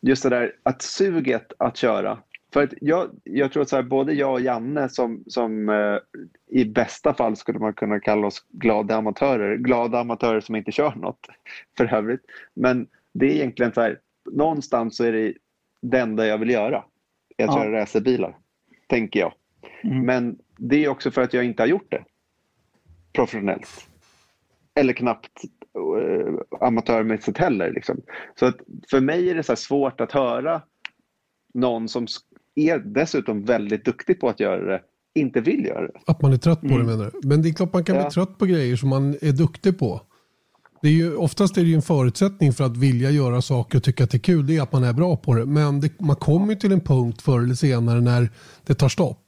S2: just det där att suget att köra. För att jag, jag tror att så här, både jag och Janne som, som eh, i bästa fall skulle man kunna kalla oss glada amatörer. Glada amatörer som inte kör något för övrigt. Men det är egentligen så här, någonstans så är det det enda jag vill göra. Att ja. köra racerbilar, tänker jag. Mm. Men det är också för att jag inte har gjort det professionellt eller knappt uh, amatörmässigt heller. Liksom. Så att för mig är det så svårt att höra någon som är dessutom väldigt duktig på att göra det inte vill göra det.
S1: Att man är trött på mm. det menar du? Men det är klart man kan ja. bli trött på grejer som man är duktig på. Det är ju, oftast är det ju en förutsättning för att vilja göra saker och tycka att det är kul, det är att man är bra på det. Men det, man kommer till en punkt förr eller senare när det tar stopp.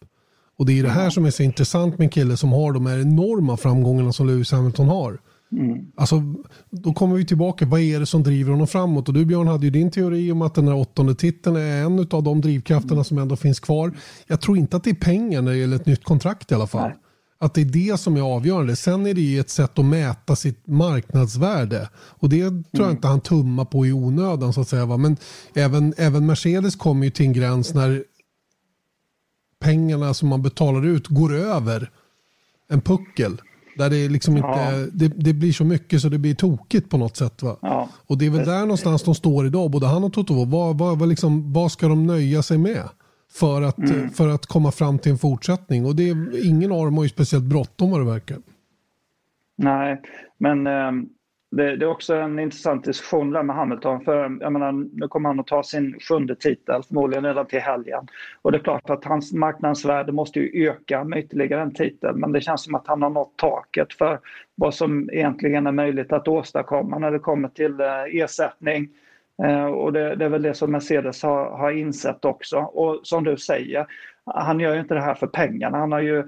S1: Och det är det här som är så intressant med en kille som har de här enorma framgångarna som Lewis Hamilton har. Mm. Alltså, då kommer vi tillbaka, vad är det som driver honom framåt? Och du Björn hade ju din teori om att den här åttonde titeln är en av de drivkrafterna mm. som ändå finns kvar. Jag tror inte att det är pengar när det gäller ett nytt kontrakt i alla fall. Nej. Att det är det som är avgörande. Sen är det ju ett sätt att mäta sitt marknadsvärde. Och det tror jag mm. inte han tummar på i onödan så att säga. Va? Men även, även Mercedes kommer ju till en gräns när pengarna som man betalar ut går över en puckel. Där det, liksom inte, ja. det, det, blir så mycket så det blir tokigt på något sätt. Va? Ja. Och det är väl där någonstans de står idag, både han och Toto. Vad, vad, vad, liksom, vad ska de nöja sig med? För att, mm. för att komma fram till en fortsättning. Och det är, ingen av dem har ju speciellt bråttom vad det verkar.
S3: Nej, men um, det, det, är också en intressant diskussion där med Hamilton. För jag menar, nu kommer han att ta sin sjunde titel, förmodligen redan till helgen. Och det är klart att hans marknadsvärde måste ju öka med ytterligare en titel. Men det känns som att han har nått taket för vad som egentligen är möjligt att åstadkomma när det kommer till eh, ersättning. Eh, och det, det, är väl det som Mercedes har, har insett också. Och som du säger, han gör ju inte det här för pengarna. Han har ju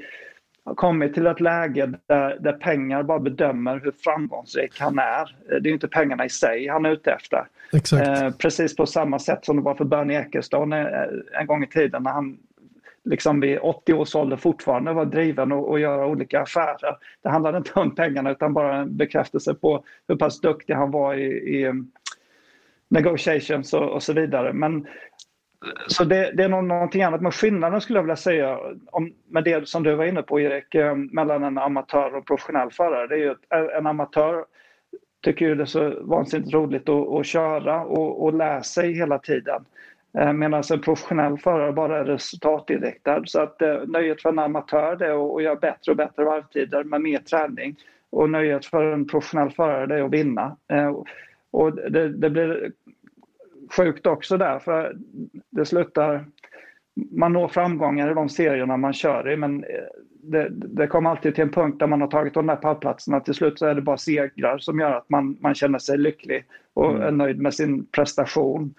S3: kommit till ett läge där, där pengar bara bedömer hur framgångsrik han är. Det är inte pengarna i sig han är ute efter. Eh, precis på samma sätt som det var för Bernie Ecclestone en gång i tiden när han liksom vid 80 års ålder fortfarande var driven och, och göra olika affärer. Det handlade inte om pengarna utan bara en bekräftelse på hur pass duktig han var i, i negotiations och, och, så vidare. Men så det, det, är nog någonting annat. Men skillnaden skulle jag vilja säga om, med det som du var inne på Erik, eh, mellan en amatör och professionell förare. Det är ju att en amatör tycker ju det är så vansinnigt roligt att, att köra och, och lära sig hela tiden. Eh, medan en professionell förare bara är resultatinriktad. Så att eh, nöjet för en amatör det är att göra bättre och bättre varvtider med mer träning. Och nöjet för en professionell förare det är att vinna. Eh, och det, det blir sjukt också där för det slutar... Man når framgångar i de serierna man kör i men det, det kommer alltid till en punkt där man har tagit de där pallplatserna. Till slut så är det bara segrar som gör att man, man känner sig lycklig och mm. är nöjd med sin prestation.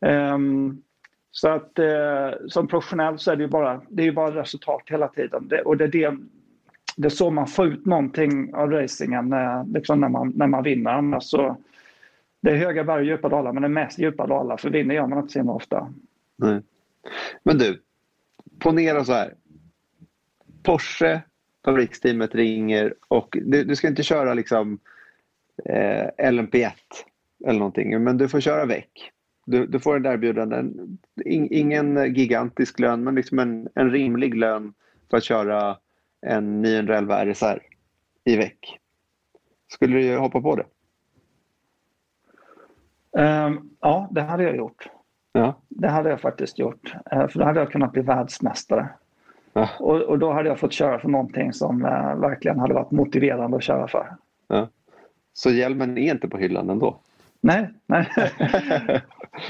S3: Um, så att eh, som professionell så är det ju bara, det är bara resultat hela tiden. Det, och det är, det, det är så man får ut någonting av racingen eh, liksom när, man, när man vinner. Annars så, det är höga berg och djupa dalar men det är mest djupa dalar för vinner gör man inte så himla ofta.
S2: Nej. Men du, ponera så här. Porsche, fabriksteamet ringer och du, du ska inte köra liksom eh, LMP1 eller någonting men du får köra väck. Du, du får ett erbjudande, ingen gigantisk lön men liksom en, en rimlig lön för att köra en 911 RSR i veck. Skulle du hoppa på det?
S3: Um, ja, det hade jag gjort. Ja. Det hade jag faktiskt gjort. Uh, för då hade jag kunnat bli världsmästare. Ja. Och, och, då hade jag fått köra för någonting som uh, verkligen hade varit motiverande att köra för.
S2: Ja. Så hjälmen är inte på hyllan ändå?
S3: Nej, nej.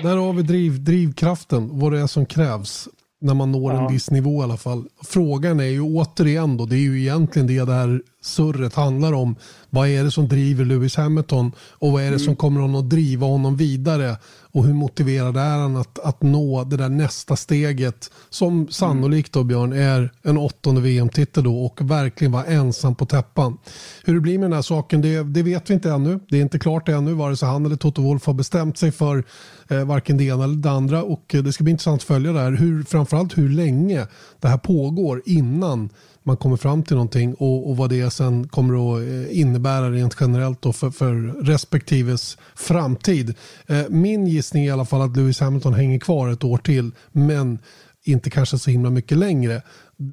S1: Där har vi driv, drivkraften, vad det är som krävs när man når ja. en viss nivå i alla fall. Frågan är ju återigen då, det är ju egentligen det det här surret handlar om. Vad är det som driver Lewis Hamilton och vad är det mm. som kommer honom att driva honom vidare? Och hur motiverad är han att, att nå det där nästa steget som sannolikt då Björn är en åttonde VM-titel då och verkligen vara ensam på täppan. Hur det blir med den här saken det, det vet vi inte ännu. Det är inte klart ännu vare sig han eller Toto Wolff har bestämt sig för eh, varken det ena eller det andra och eh, det ska bli intressant att följa det här. Hur, framförallt hur länge det här pågår innan man kommer fram till någonting och, och vad det sen kommer att eh, innebära rent generellt då för, för respektives framtid. Eh, min gissning är i alla fall att Lewis Hamilton hänger kvar ett år till men inte kanske så himla mycket längre.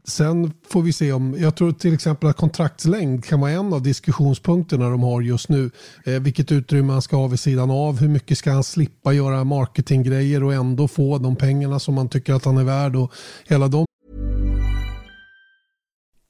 S1: Sen får vi se om, jag tror till exempel att kontraktslängd kan vara en av diskussionspunkterna de har just nu. Eh, vilket utrymme han ska ha vid sidan av, hur mycket ska han slippa göra marketinggrejer och ändå få de pengarna som man tycker att han är värd och hela de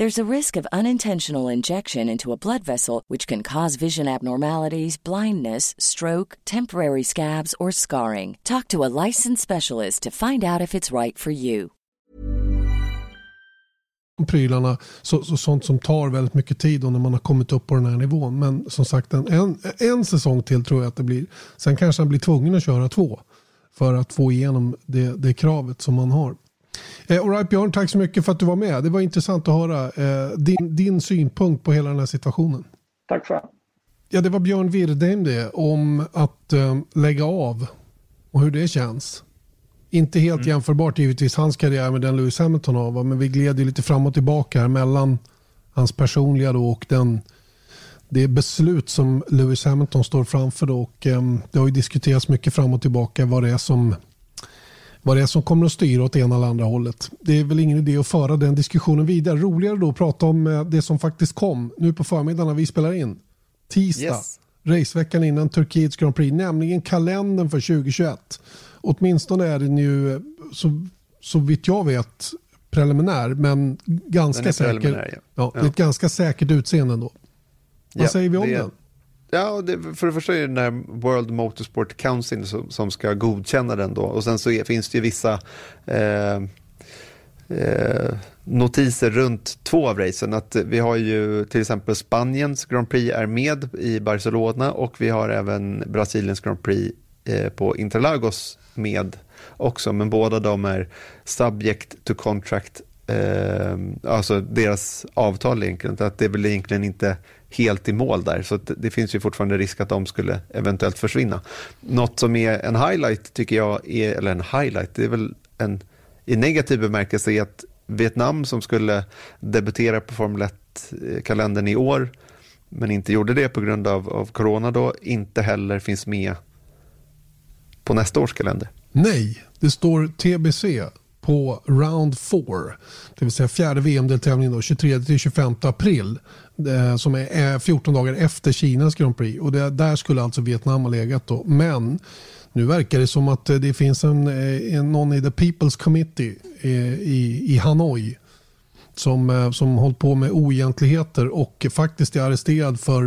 S4: There's a risk of unintentional injection into a blood vessel, which can cause vision abnormalities, blindness, stroke, temporary scabs, or scarring. Talk to a licensed specialist to find out if it's right for you.
S1: Prylarna, så, så, sånt som tar väldigt mycket tid när man har kommit upp på den här nivån. Men som sagt, en, en, en säsong till tror jag att det blir. Sen kanske han blir tvungen att köra två för att få igenom det, det kravet som man har. Eh, all right, Björn, tack så mycket för att du var med. Det var intressant att höra eh, din, din synpunkt på hela den här situationen.
S3: Tack för
S1: Ja, det var Björn Wirdheim det om att eh, lägga av och hur det känns. Inte helt mm. jämförbart givetvis hans karriär med den Lewis Hamilton har, men vi gled ju lite fram och tillbaka här mellan hans personliga då och den det beslut som Lewis Hamilton står framför då och um, det har ju diskuterats mycket fram och tillbaka vad det är som vad det är som kommer att styra åt ena eller andra hållet. Det är väl ingen idé att föra den diskussionen vidare. Roligare då att prata om eh, det som faktiskt kom nu på förmiddagen när vi spelar in. Tisdag, yes. raceveckan innan Turkiets Grand Prix, nämligen kalendern för 2021. Åtminstone är den ju, så, så vitt jag vet, preliminär, men ganska säker. Ja. Ja, Det är ett ganska säkert utseende ändå. Vad ja, säger vi om det, den?
S2: Ja, det, för det första är det den här World Motorsport Council som, som ska godkänna den då. Och sen så är, finns det ju vissa eh, eh, notiser runt två av racen. Att vi har ju till exempel Spaniens Grand Prix är med i Barcelona och vi har även Brasiliens Grand Prix eh, på Interlagos med också. Men båda de är subject to contract, eh, alltså deras avtal egentligen. Att det är väl egentligen inte helt i mål där. Så det finns ju fortfarande risk att de skulle eventuellt försvinna. Något som är en highlight tycker jag, är, eller en highlight, det är väl en i negativ bemärkelse är att Vietnam som skulle debutera på Formel 1-kalendern i år men inte gjorde det på grund av, av corona då, inte heller finns med på nästa års kalender.
S1: Nej, det står TBC på round 4, det vill säga fjärde VM-deltävlingen 23-25 april eh, som är 14 dagar efter Kinas Grand Prix och det, där skulle alltså Vietnam ha legat då. Men nu verkar det som att det finns en, eh, en någon i The People's Committee eh, i, i Hanoi som, eh, som hållit på med oegentligheter och faktiskt är arresterad för,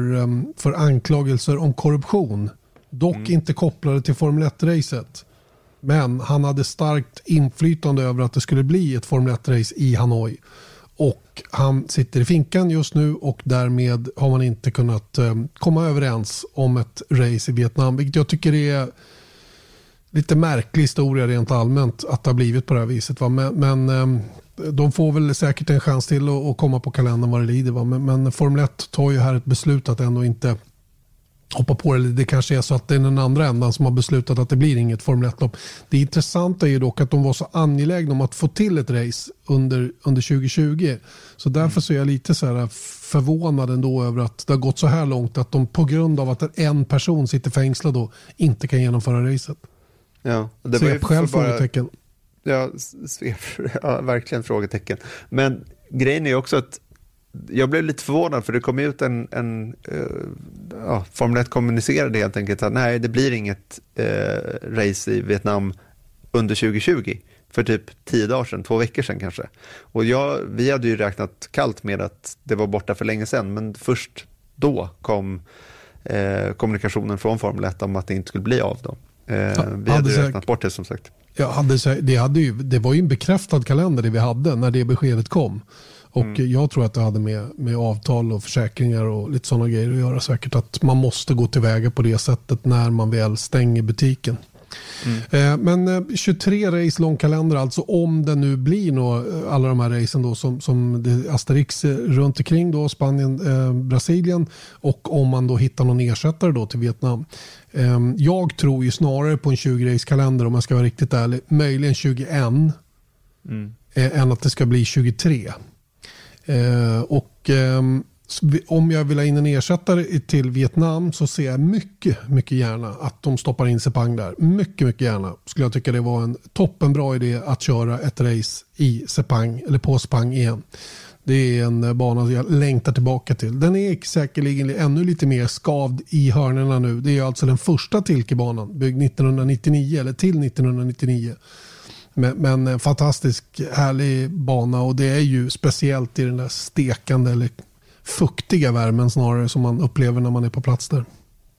S1: för anklagelser om korruption. Dock mm. inte kopplade till Formel 1-racet. Men han hade starkt inflytande över att det skulle bli ett Formel 1-race i Hanoi. Och han sitter i finkan just nu och därmed har man inte kunnat eh, komma överens om ett race i Vietnam. Vilket jag tycker är lite märklig historia rent allmänt att det har blivit på det här viset. Va? Men, men eh, de får väl säkert en chans till att, att komma på kalendern vad det lider. Va? Men, men Formel 1 tar ju här ett beslut att ändå inte hoppa på det. Det kanske är så att det är den andra ändan som har beslutat att det blir inget Formel 1-lopp. Det intressanta är ju dock att de var så angelägna om att få till ett race under, under 2020. Så därför så är jag lite så här förvånad ändå över att det har gått så här långt att de på grund av att en person sitter fängslad då inte kan genomföra racet.
S2: Ja,
S1: det var själv bara, frågetecken.
S2: Ja, ja, verkligen frågetecken. Men grejen är också att jag blev lite förvånad för det kom ut en, en uh, ja, Formel 1 kommunicerade helt enkelt att nej, det blir inget uh, race i Vietnam under 2020 för typ tio dagar sedan, två veckor sedan kanske. Och jag, vi hade ju räknat kallt med att det var borta för länge sedan, men först då kom eh, kommunikationen från Formel 1 om att det inte skulle bli av. Då. Ja, vi hade ju räknat bort det som sagt.
S1: Ja, hade, det, hade ju, det var ju en bekräftad kalender det vi hade när det beskedet kom. Och mm. jag tror att det hade med, med avtal och försäkringar och lite sådana grejer att göra säkert. Att man måste gå tillväga på det sättet när man väl stänger butiken. Mm. Eh, men 23 eh, race lång kalender alltså om det nu blir nå, eh, alla de här racen då som, som Asterix runt omkring då Spanien, eh, Brasilien och om man då hittar någon ersättare då till Vietnam. Eh, jag tror ju snarare på en 20 race kalender om jag ska vara riktigt ärlig. Möjligen 21 mm. eh, än att det ska bli 23. Eh, och ehm, om jag vill ha in en ersättare till Vietnam så ser jag mycket, mycket gärna att de stoppar in Sepang där. Mycket, mycket gärna skulle jag tycka det var en toppenbra idé att köra ett race i Sepang eller på Sepang igen. Det är en bana jag längtar tillbaka till. Den är säkerligen ännu lite mer skavd i hörnerna nu. Det är alltså den första Tilkebanan byggd 1999 eller till 1999. Men, men en fantastisk härlig bana och det är ju speciellt i den där stekande eller fuktiga värmen snarare som man upplever när man är på plats där.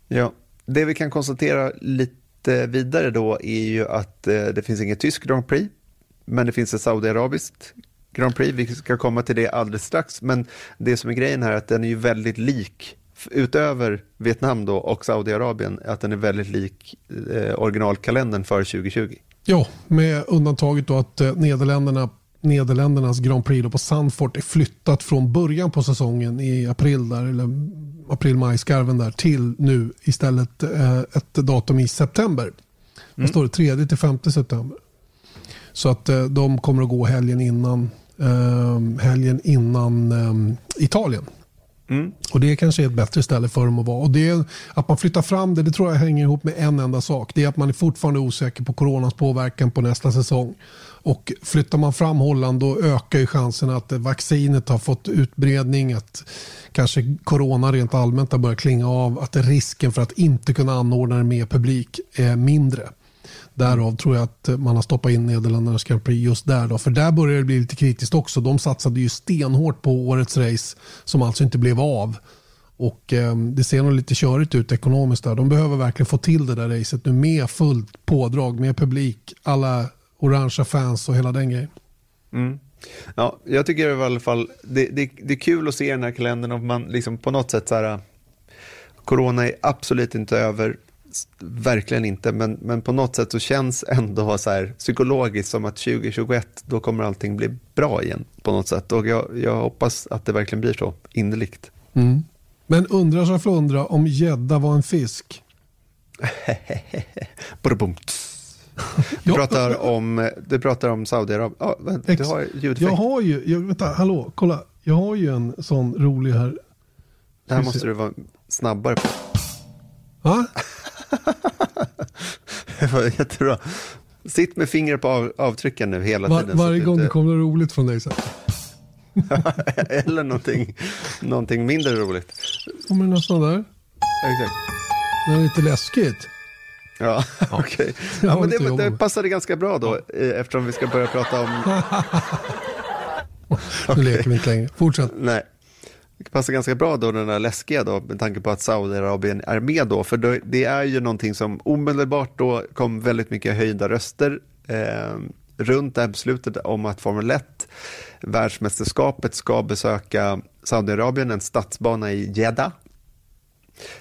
S2: Ja, det vi kan konstatera lite vidare då är ju att eh, det finns inget tysk Grand Prix, men det finns ett saudiarabiskt Grand Prix. Vi ska komma till det alldeles strax, men det som är grejen här är att den är ju väldigt lik utöver Vietnam då och Saudiarabien, att den är väldigt lik eh, originalkalendern för 2020.
S1: Ja, med undantaget då att eh, Nederländerna Nederländernas Grand Prix på Sandfort är flyttat från början på säsongen i april där, eller april-maj-skarven där till nu istället eh, ett datum i september. Mm. Vad står det? 3 till 5 september. Så att eh, de kommer att gå helgen innan, helgen innan Italien. Mm. Och Det kanske är ett bättre ställe för dem att vara. Och det, Att man flyttar fram det, det tror jag hänger ihop med en enda sak. Det är att man är fortfarande osäker på coronas påverkan på nästa säsong. Och flyttar man fram Holland då ökar ju chansen att vaccinet har fått utbredning, att kanske corona rent allmänt har börjat klinga av, att risken för att inte kunna anordna det med publik är mindre. Därav tror jag att man har stoppat in Nederländernas Grand Prix just där. Då. För där börjar det bli lite kritiskt också. De satsade ju stenhårt på årets race som alltså inte blev av. Och eh, Det ser nog lite körigt ut ekonomiskt där. De behöver verkligen få till det där racet nu med fullt pådrag, med publik, alla orangea fans och hela den grejen.
S2: Mm. Ja, jag tycker i alla fall det, det, det är kul att se den här kalendern och man liksom på något sätt så här, äh, corona är absolut inte över, verkligen inte, men, men på något sätt så känns ändå så här psykologiskt som att 2021, då kommer allting bli bra igen på något sätt. Och jag, jag hoppas att det verkligen blir så, innerligt.
S1: Mm. Men undrar så flundra om gädda var en fisk?
S2: Du pratar om, du pratar om Saudiarabien. Ja, du har ljudeffekt.
S1: Jag har ju, jag, vänta, hallå, kolla. Jag har ju en sån rolig här.
S2: Det här måste du vara snabbare på.
S1: Va?
S2: det var jättebra. Sitt med fingret på av, avtrycken nu hela
S1: Var,
S2: tiden.
S1: Varje gång det kommer något roligt från dig. Så.
S2: Eller någonting, någonting mindre roligt.
S1: Kommer nästan där.
S2: Exakt.
S1: Det är lite läskigt.
S2: Ja, okej. Okay. Ja, men det, det passade ganska bra då eh, eftersom vi ska börja prata om...
S1: nu leker vi inte längre. Fortsätt.
S2: Nej. Det passar ganska bra då den där läskiga då med tanke på att Saudiarabien är med då. För det är ju någonting som omedelbart då kom väldigt mycket höjda röster eh, runt det här beslutet om att Formel 1 världsmästerskapet ska besöka Saudiarabien, en stadsbana i Jeddah.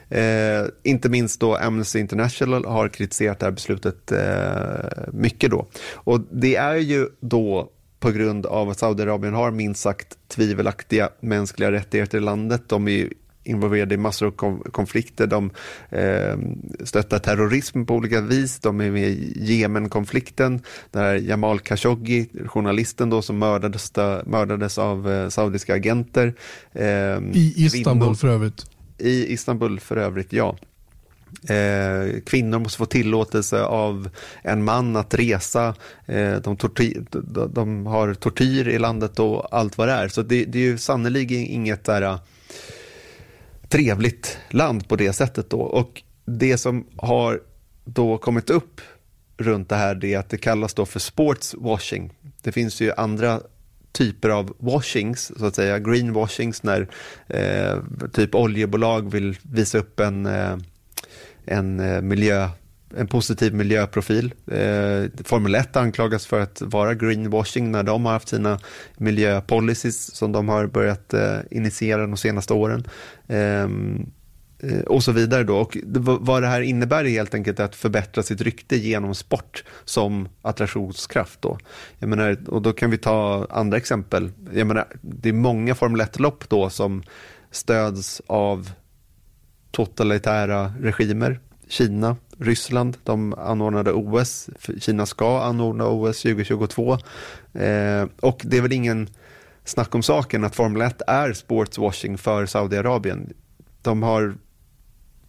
S2: Eh, inte minst då Amnesty International har kritiserat det här beslutet eh, mycket då. Och det är ju då på grund av att Saudiarabien har minst sagt tvivelaktiga mänskliga rättigheter i landet. De är involverade i massor av konflikter. De eh, stöttar terrorism på olika vis. De är med i Jemenkonflikten. Där Jamal Khashoggi, journalisten då som mördades, mördades av eh, saudiska agenter.
S1: Eh, I Istanbul kvinnor, för övrigt.
S2: I Istanbul för övrigt, ja. Eh, kvinnor måste få tillåtelse av en man att resa. Eh, de, tortyr, de, de, har tortyr i landet och allt vad det är. Så det, det är ju sannerligen inget där, eh, trevligt land på det sättet. Då. Och det som har då kommit upp runt det här det är att det kallas då för sportswashing. Det finns ju andra typer av washings, så att säga, greenwashings när eh, typ oljebolag vill visa upp en eh, en, eh, miljö, en positiv miljöprofil. Eh, Formel 1 anklagas för att vara greenwashing när de har haft sina miljöpolicies som de har börjat eh, initiera de senaste åren. Ehm, eh, och så vidare då. Och vad det här innebär är helt enkelt att förbättra sitt rykte genom sport som attraktionskraft. Då. Jag menar, och då kan vi ta andra exempel. Jag menar, det är många Formel 1-lopp då som stöds av totalitära regimer. Kina, Ryssland, de anordnade OS. Kina ska anordna OS 2022. Eh, och det är väl ingen snack om saken att Formel 1 är sportswashing för Saudiarabien. De har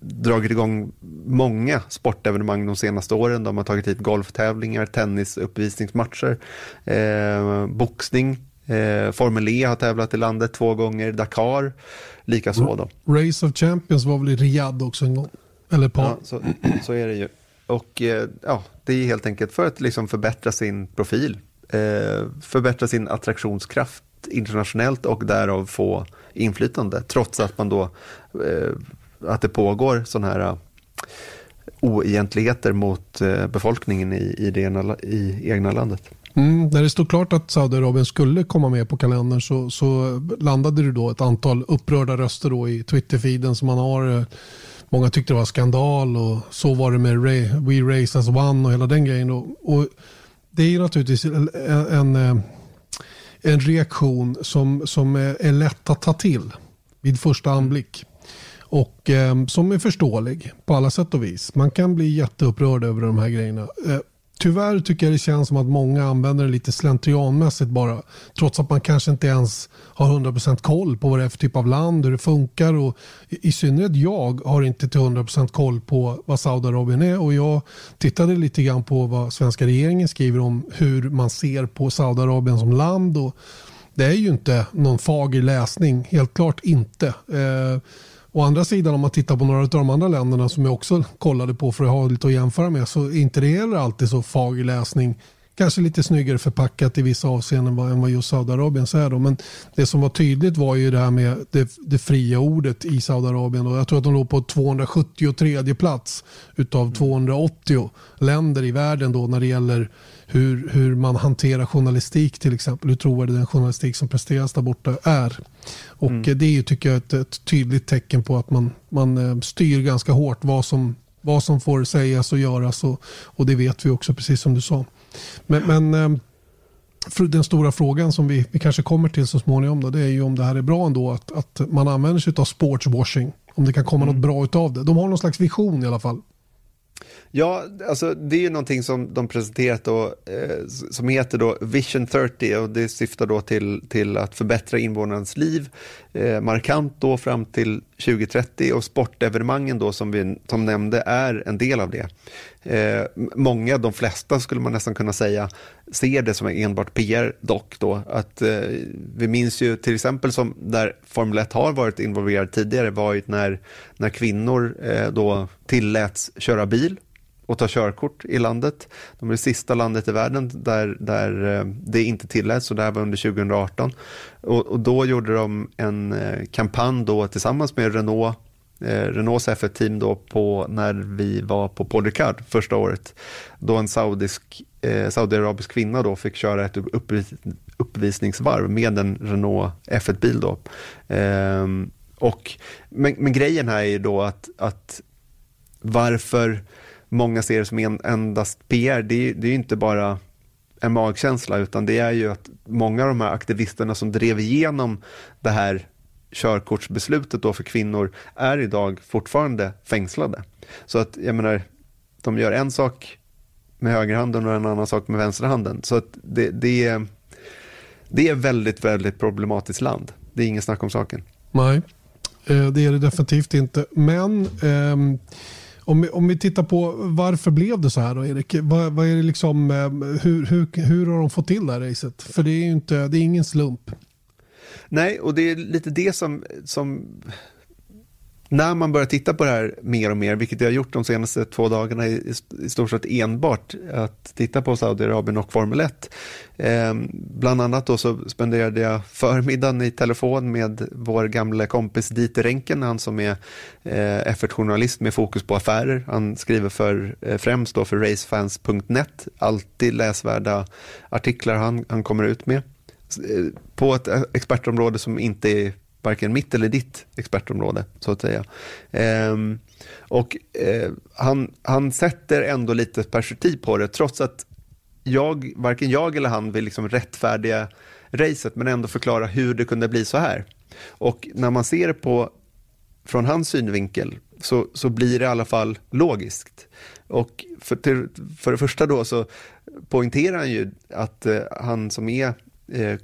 S2: dragit igång många sportevenemang de senaste åren. De har tagit hit golftävlingar, tennisuppvisningsmatcher, eh, boxning. Eh, Formel E har tävlat i landet två gånger, Dakar likaså då.
S1: Race of Champions var väl i Riyadh också en gång? Eller par.
S2: Ja, så, så är det ju. Och eh, ja, det är helt enkelt för att liksom förbättra sin profil, eh, förbättra sin attraktionskraft internationellt och därav få inflytande, trots att man då, eh, att det pågår sådana här oegentligheter mot befolkningen i, i, det i egna landet.
S1: Mm, när det stod klart att Saudiarabien skulle komma med på kalendern så, så landade det då ett antal upprörda röster då i Twitterfeeden som man har. Många tyckte det var skandal och så var det med We Race as One och hela den grejen. Och, och det är naturligtvis en, en, en reaktion som, som är lätt att ta till vid första anblick. Och eh, som är förståelig på alla sätt och vis. Man kan bli jätteupprörd över de här grejerna. Eh, Tyvärr tycker jag det känns som att många använder det lite slentrianmässigt bara. Trots att man kanske inte ens har 100% koll på vad det är för typ av land, hur det funkar. Och I synnerhet jag har inte till 100% koll på vad Saudiarabien är. Och jag tittade lite grann på vad svenska regeringen skriver om hur man ser på Saudiarabien som land. Och det är ju inte någon fager läsning, helt klart inte. Eh, Å andra sidan om man tittar på några av de andra länderna som jag också kollade på för att ha lite att jämföra med så är inte det heller alltid så fager läsning kanske lite snyggare förpackat i vissa avseenden än vad just Saudiarabien är. Då. Men det som var tydligt var ju det här med det, det fria ordet i Saudiarabien. Jag tror att de låg på 273 plats utav 280 länder i världen då när det gäller hur, hur man hanterar journalistik till exempel. Hur trovärdig den journalistik som presteras där borta är. Och mm. det är ju, tycker jag ett, ett, tydligt tecken på att man, man eh, styr ganska hårt vad som, vad som får sägas och göras. Och, och det vet vi också, precis som du sa. Men, men eh, den stora frågan som vi, vi kanske kommer till så småningom då, det är ju om det här är bra ändå att, att man använder sig av sportswashing. Om det kan komma mm. något bra utav det. De har någon slags vision i alla fall.
S2: Ja, alltså det är ju någonting som de presenterat då, eh, som heter då Vision 30 och det syftar då till, till att förbättra invånarnas liv eh, markant då fram till 2030 och sportevenemangen då som vi som nämnde är en del av det. Eh, många, de flesta skulle man nästan kunna säga, ser det som enbart PR dock då. Att, eh, vi minns ju till exempel som där Formel 1 har varit involverad tidigare var ju när, när kvinnor eh, då tilläts köra bil och ta körkort i landet. De är det sista landet i världen där, där eh, det inte tilläts och det här var under 2018. Och, och då gjorde de en eh, kampanj då tillsammans med Renault eh, Renaults F1-team då på när vi var på Paul Ricard första året. Då en saudisk, eh, saudiarabisk kvinna då fick köra ett uppvis, uppvisningsvarv med en Renault F1-bil då. Eh, och, men, men, grejen här är ju då att, att varför många ser det som en, endast PR, det, det är ju inte bara en magkänsla, utan det är ju att många av de här aktivisterna som drev igenom det här körkortsbeslutet då för kvinnor är idag fortfarande fängslade. Så att jag menar, de gör en sak med högerhanden och en annan sak med vänsterhanden. Så att det, det, är, det är väldigt, väldigt problematiskt land. Det är ingen snack om saken.
S1: Nej, eh, det är det definitivt inte. Men eh, om vi, om vi tittar på varför blev det så här då Erik? Vad, vad är det liksom, eh, hur, hur, hur har de fått till det här racet? För det är ju inte, det är ingen slump.
S2: Nej, och det är lite det som, som när man börjar titta på det här mer och mer, vilket jag har gjort de senaste två dagarna i, i stort sett enbart, att titta på Saudiarabien och Formel 1. Eh, bland annat då så spenderade jag förmiddagen i telefon med vår gamla kompis Dieter Renken, han som är eh, F1-journalist med fokus på affärer. Han skriver för, eh, främst då för racefans.net, alltid läsvärda artiklar han, han kommer ut med eh, på ett eh, expertområde som inte är varken mitt eller ditt expertområde, så att säga. Eh, och eh, han, han sätter ändå lite perspektiv på det, trots att jag, varken jag eller han vill liksom rättfärdiga racet, men ändå förklara hur det kunde bli så här. Och när man ser det på, från hans synvinkel så, så blir det i alla fall logiskt. Och för, till, för det första då så poängterar han ju att eh, han som är eh,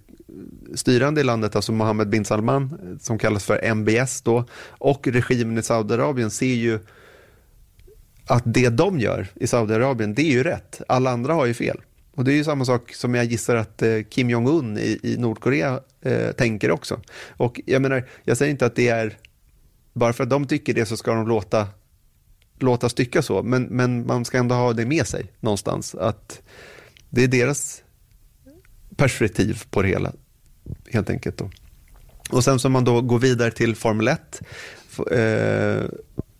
S2: styrande i landet, alltså Mohammed bin Salman, eh, som kallas för MBS då, och regimen i Saudiarabien ser ju att det de gör i Saudiarabien, det är ju rätt. Alla andra har ju fel. Och det är ju samma sak som jag gissar att eh, Kim Jong-Un i, i Nordkorea eh, tänker också. Och jag menar, jag säger inte att det är, bara för att de tycker det så ska de låta, låta stycka så, men, men man ska ändå ha det med sig någonstans, att det är deras perspektiv på det hela, helt enkelt. Då. Och sen som man då går vidare till Formel 1. Eh,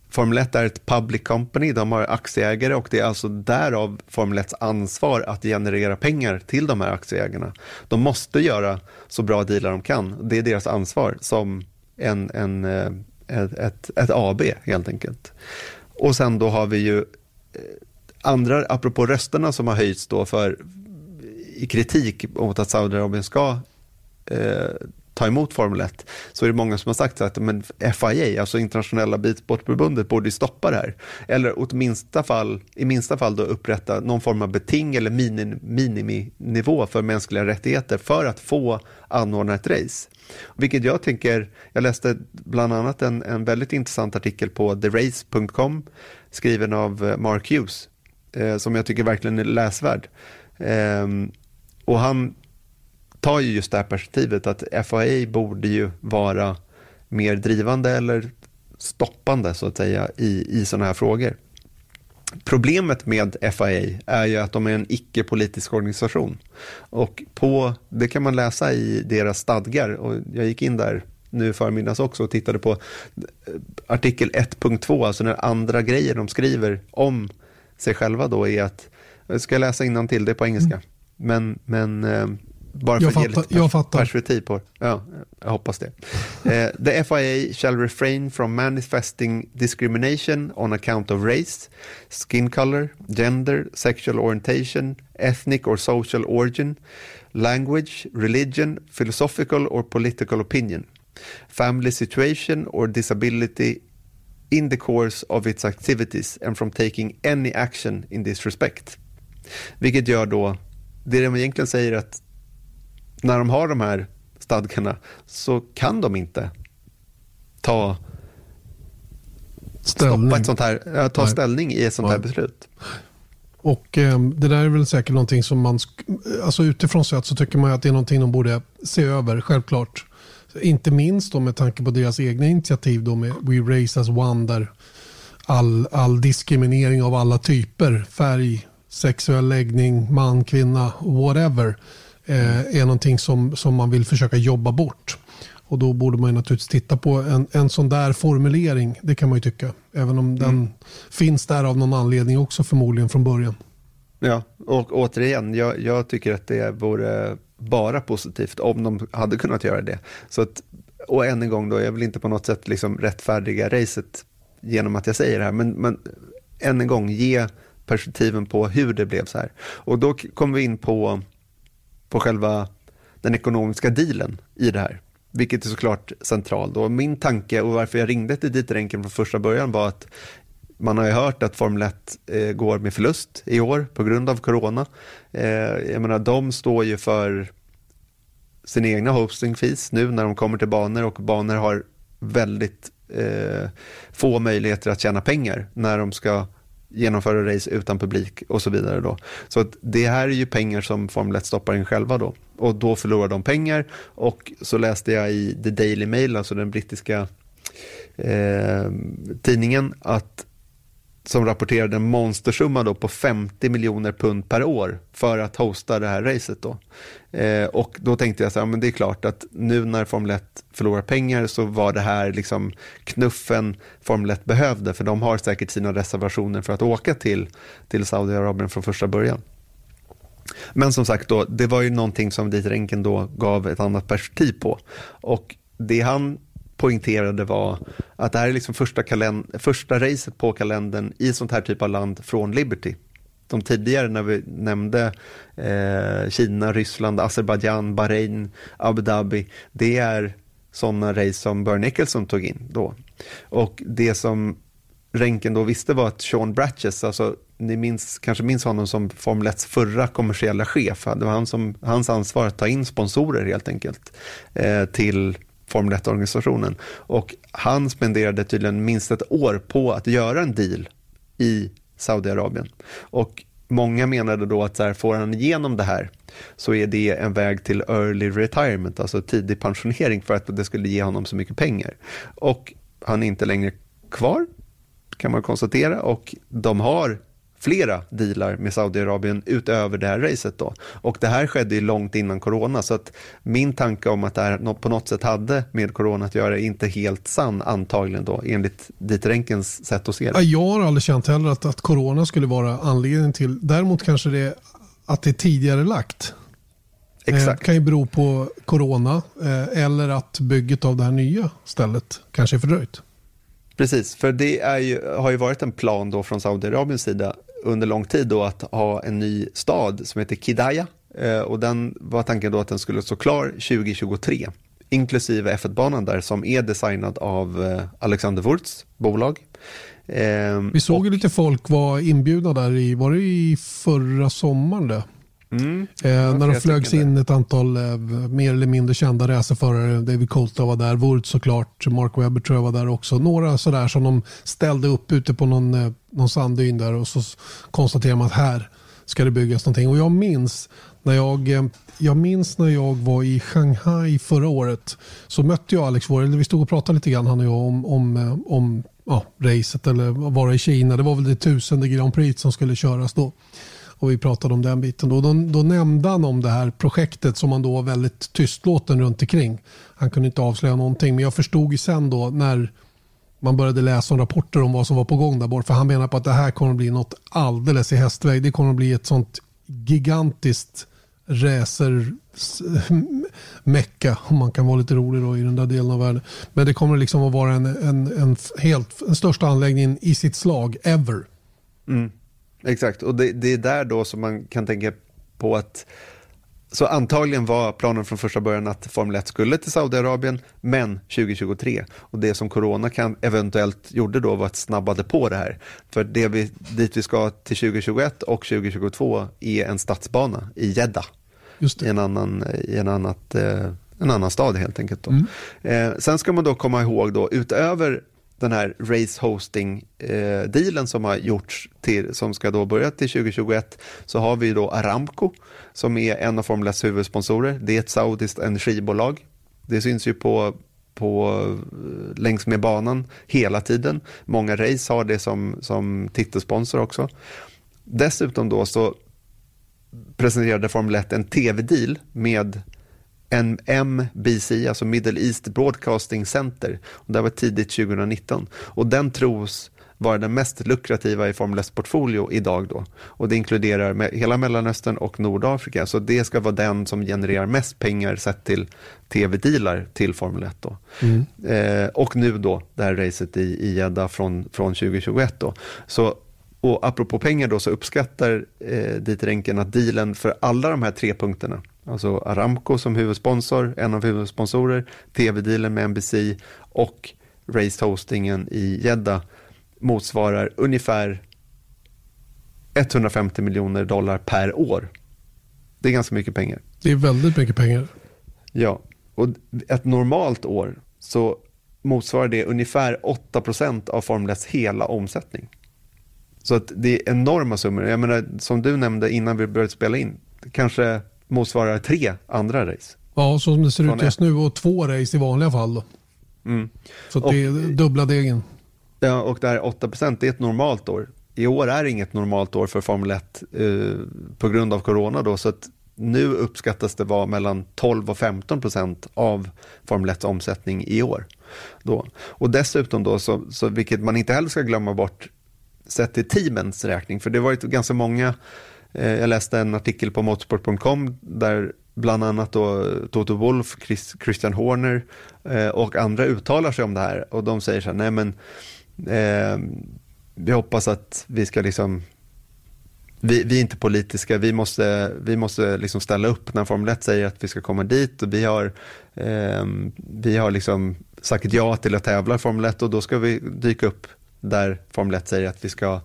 S2: Formel 1 är ett public company, de har aktieägare och det är alltså därav Formel 1 ansvar att generera pengar till de här aktieägarna. De måste göra så bra dealar de kan, det är deras ansvar som en, en, eh, ett, ett, ett AB helt enkelt. Och sen då har vi ju eh, andra, apropå rösterna som har höjts då för i kritik mot att Saudiarabien ska eh, ta emot Formel 1 så är det många som har sagt att men FIA, alltså internationella bilsportförbundet, borde stoppa det här. Eller åtminstone fall, i minsta fall då upprätta någon form av beting eller miniminivå för mänskliga rättigheter för att få anordna ett race. Vilket jag tänker, jag läste bland annat en, en väldigt intressant artikel på therace.com skriven av eh, Mark Hughes eh, som jag tycker verkligen är läsvärd. Eh, och han tar ju just det här perspektivet att FAI borde ju vara mer drivande eller stoppande så att säga i, i sådana här frågor. Problemet med FIA är ju att de är en icke-politisk organisation. Och på, det kan man läsa i deras stadgar. Och jag gick in där nu förmiddags också och tittade på eh, artikel 1.2, alltså den andra grejer de skriver om sig själva då är att, jag ska läsa till det på engelska, mm men, men eh, bara för jag att ge lite pers perspektiv på Ja, jag hoppas det. uh, the FIA shall refrain from manifesting discrimination on account of race, skin color, gender, sexual orientation, ethnic or social origin, language, religion, philosophical or political opinion, family situation or disability in the course of its activities and from taking any action in this respect. Vilket gör då, det de egentligen säger att när de har de här stadgarna så kan de inte ta ställning. Stoppa ett sånt här, ta Nej. ställning i ett sånt Nej. här beslut.
S1: Och eh, Det där är väl säkert någonting som man, alltså utifrån sett så tycker man att det är någonting de borde se över, självklart. Inte minst då med tanke på deras egna initiativ då med We Race as One där all, all diskriminering av alla typer, färg, sexuell läggning, man, kvinna, whatever eh, är någonting som, som man vill försöka jobba bort. Och då borde man naturligtvis titta på en, en sån där formulering. Det kan man ju tycka. Även om mm. den finns där av någon anledning också förmodligen från början.
S2: Ja, och återigen, jag, jag tycker att det vore bara positivt om de hade kunnat göra det. Så att, och än en gång då, jag vill inte på något sätt liksom rättfärdiga racet genom att jag säger det här, men, men än en gång, ge perspektiven på hur det blev så här. Och då kommer vi in på på själva den ekonomiska dealen i det här. Vilket är såklart centralt. Och min tanke och varför jag ringde till Dieter Enken från första början var att man har ju hört att Formel 1 eh, går med förlust i år på grund av corona. Eh, jag menar, de står ju för sin egna hosting fees nu när de kommer till banor och banor har väldigt eh, få möjligheter att tjäna pengar när de ska genomföra race utan publik och så vidare. Då. Så att det här är ju pengar som Formel 1 stoppar in själva då. Och då förlorar de pengar. Och så läste jag i The Daily Mail, alltså den brittiska eh, tidningen, att som rapporterade en monstersumma då på 50 miljoner pund per år för att hosta det här racet. Då. Eh, och då tänkte jag så här, men det är klart att nu när Formel 1 förlorar pengar så var det här liksom knuffen Formel 1 behövde, för de har säkert sina reservationer för att åka till, till Saudiarabien från första början. Men som sagt, då, det var ju någonting som Dieter Enken då gav ett annat perspektiv på. Och det han poängterade var att det här är liksom första, första racet på kalendern i sånt här typ av land från Liberty. De tidigare när vi nämnde eh, Kina, Ryssland, Azerbajdzjan, Bahrain, Abu Dhabi, det är sådana race som Bernie Nicholson tog in då. Och det som Renken då visste var att Sean Bratches, alltså ni minns, kanske minns honom som Formel 1 förra kommersiella chef, det var han som, hans ansvar att ta in sponsorer helt enkelt eh, till Formel 1-organisationen. Och han spenderade tydligen minst ett år på att göra en deal i Saudiarabien. Och många menade då att så här, får han igenom det här så är det en väg till early retirement, alltså tidig pensionering för att det skulle ge honom så mycket pengar. Och han är inte längre kvar kan man konstatera och de har flera dealar med Saudiarabien utöver det här racet. Då. Och det här skedde ju långt innan corona, så att min tanke om att det här på något sätt hade med corona att göra är inte helt sann antagligen då, enligt Dieter Enkens sätt att se det.
S1: Jag har aldrig känt heller att, att corona skulle vara anledningen till, däremot kanske det att det är tidigare lagt. Eh, Exakt. Det kan ju bero på corona eh, eller att bygget av det här nya stället kanske är fördröjt.
S2: Precis, för det ju, har ju varit en plan då från Saudiarabiens sida under lång tid då att ha en ny stad som heter Kidaya. Eh, och den var tanken då att den skulle stå klar 2023, inklusive F1-banan där som är designad av eh, Alexander Wurz bolag.
S1: Eh, Vi såg ju lite folk var inbjudna där i, var det i förra sommaren det? Mm. Eh, när de flögs in ett antal eh, mer eller mindre kända racerförare. David Coulter var där, Wurz såklart, Mark Webber tror jag var där också. Några sådär som de ställde upp ute på någon, eh, någon sanddyn där och så konstaterade man att här ska det byggas någonting. Och jag minns när jag, jag minns när jag var i Shanghai förra året så mötte jag Alex Worrell. Vi stod och pratade lite grann han och jag om, om, om ja, racet eller vara i Kina. Det var väl det tusende Grand Prix som skulle köras då. Och vi pratade om den biten. Då, då, då nämnde han om det här projektet som han då var väldigt tystlåten runt omkring. Han kunde inte avslöja någonting. Men jag förstod ju sen då när man började läsa om rapporter om vad som var på gång där bort. För han menar på att det här kommer att bli något alldeles i hästväg. Det kommer att bli ett sånt gigantiskt racer mecka om man kan vara lite rolig då i den där delen av världen. Men det kommer liksom att vara en, en, en helt, den största anläggningen i sitt slag ever.
S2: Mm. Exakt, och det, det, är där då som man kan tänka på att så antagligen var planen från första början att Formel 1 skulle till Saudiarabien, men 2023. Och det som corona kan, eventuellt gjorde då var att snabbade på det här. För det vi, dit vi ska till 2021 och 2022 är en stadsbana i Jeddah. I en annan, i en annat, eh, en annan stad helt enkelt. Då. Mm. Eh, sen ska man då komma ihåg då, utöver den här race hosting eh, dealen som har gjorts till, som ska då börja till 2021 så har vi då Aramco som är en av Formel 1 huvudsponsorer. Det är ett saudiskt energibolag. Det syns ju på på, eh, längs med banan hela tiden. Många race har det som, som titelsponsor också. Dessutom då så presenterade Formel 1 en tv-deal med MBC, alltså Middle East Broadcasting Center. Och det var tidigt 2019. Och den tros vara den mest lukrativa i Formel 1 portfolio idag då. Och det inkluderar hela Mellanöstern och Nordafrika. Så det ska vara den som genererar mest pengar sett till tv-dealar till Formel 1 då. Mm. Eh, och nu då det här racet i Jeddah från, från 2021 då. Så och apropå pengar då så uppskattar eh, Dieter Enken att dealen för alla de här tre punkterna, alltså Aramco som huvudsponsor, en av huvudsponsorer, tv-dealen med NBC och race hostingen i Jeddah motsvarar ungefär 150 miljoner dollar per år. Det är ganska mycket pengar.
S1: Det är väldigt mycket pengar.
S2: Ja, och ett normalt år så motsvarar det ungefär 8% av Formel 1 hela omsättning. Så att det är enorma summor. Jag menar, som du nämnde innan vi började spela in, kanske motsvarar tre andra race.
S1: Ja, så som det ser ut just nu och två race i vanliga fall. Då. Mm. Så det är dubbla degen.
S2: Ja, och det här 8 det är ett normalt år. I år är inget normalt år för Formel 1 eh, på grund av corona. Då, så att nu uppskattas det vara mellan 12 och 15 procent av Formel 1 omsättning i år. Då. Och dessutom, då, så, så, vilket man inte heller ska glömma bort, sett till teamens räkning, för det har varit ganska många, Eh, jag läste en artikel på motorsport.com där bland annat då Toto Wolf, Chris, Christian Horner eh, och andra uttalar sig om det här. Och de säger så här, nej men eh, vi hoppas att vi ska liksom vi, vi, är inte politiska, vi måste, vi måste liksom ställa upp när Formel 1 säger att vi ska komma dit. Och vi har, eh, vi har liksom sagt ja till att tävla i Formel 1 och då ska vi dyka upp där Formel 1 säger att vi ska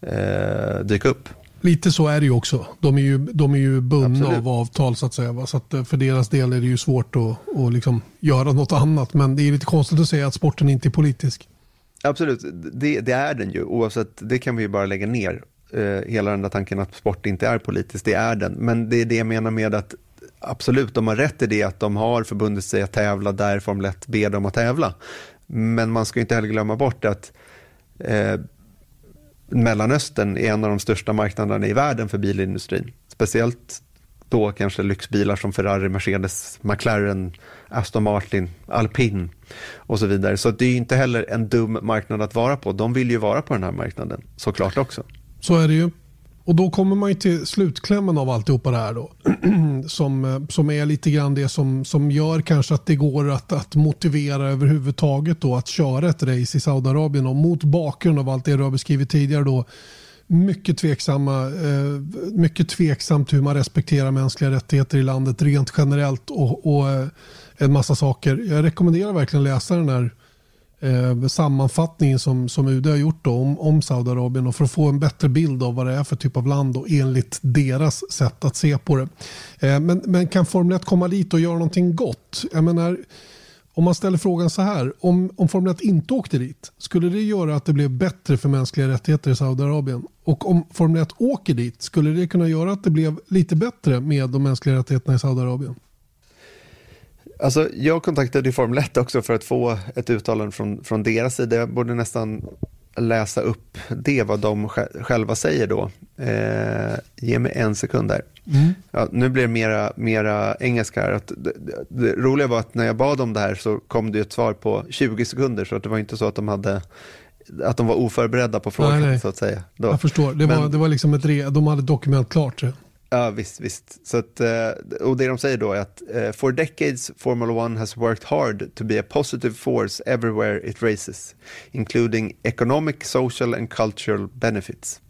S2: eh, dyka upp.
S1: Lite så är det ju också. De är ju, de är ju bundna Absolut. av avtal så att säga. Va? Så att eh, för deras del är det ju svårt att, att liksom göra något annat. Men det är lite konstigt att säga att sporten inte är politisk.
S2: Absolut, det, det är den ju. Oavsett, det kan vi ju bara lägga ner. Eh, hela den där tanken att sport inte är politisk, det är den. Men det är det jag menar med att absolut, de har rätt i det att de har förbundit sig att tävla där Formel 1 ber dem att tävla. Men man ska inte heller glömma bort att eh, Mellanöstern är en av de största marknaderna i världen för bilindustrin. Speciellt då kanske lyxbilar som Ferrari, Mercedes, McLaren, Aston Martin, Alpin och så vidare. Så det är inte heller en dum marknad att vara på. De vill ju vara på den här marknaden såklart också.
S1: Så är det ju. Och då kommer man ju till slutklämmen av alltihopa det här då. som, eh, som är lite grann det som, som gör kanske att det går att, att motivera överhuvudtaget då att köra ett race i Saudiarabien. Och mot bakgrund av allt det du har beskrivit tidigare då mycket tveksamma, eh, mycket tveksamt hur man respekterar mänskliga rättigheter i landet rent generellt och, och eh, en massa saker. Jag rekommenderar verkligen att läsa den här eh, sammanfattningen som, som UD har gjort då, om, om Saudiarabien och för att få en bättre bild av vad det är för typ av land och enligt deras sätt att se på det. Eh, men, men kan Formel 1 komma dit och göra någonting gott? Jag menar, om man ställer frågan så här, om, om Formel 1 inte åkte dit, skulle det göra att det blev bättre för mänskliga rättigheter i Saudiarabien? Och om Formel 1 åker dit, skulle det kunna göra att det blev lite bättre med de mänskliga rättigheterna i Saudiarabien?
S2: Alltså, jag kontaktade Formel 1 också för att få ett uttalande från, från deras sida. Jag borde nästan läsa upp det, vad de själva säger då. Eh, ge mig en sekund där. Mm. Ja, nu blir det mera, mera engelska här. Att det, det, det, roliga var att när jag bad om det här så kom det ett svar på 20 sekunder, så att det var inte så att de hade att de var oförberedda på frågan nej, nej. så att säga.
S1: Då. Jag förstår, det, Men, var, det var liksom ett, de hade dokument klart.
S2: Ja, visst, visst. Så att, eh, och det de säger då är att eh, for decades Formula One has worked hard to be a positive force everywhere it races, including economic, social and cultural benefits.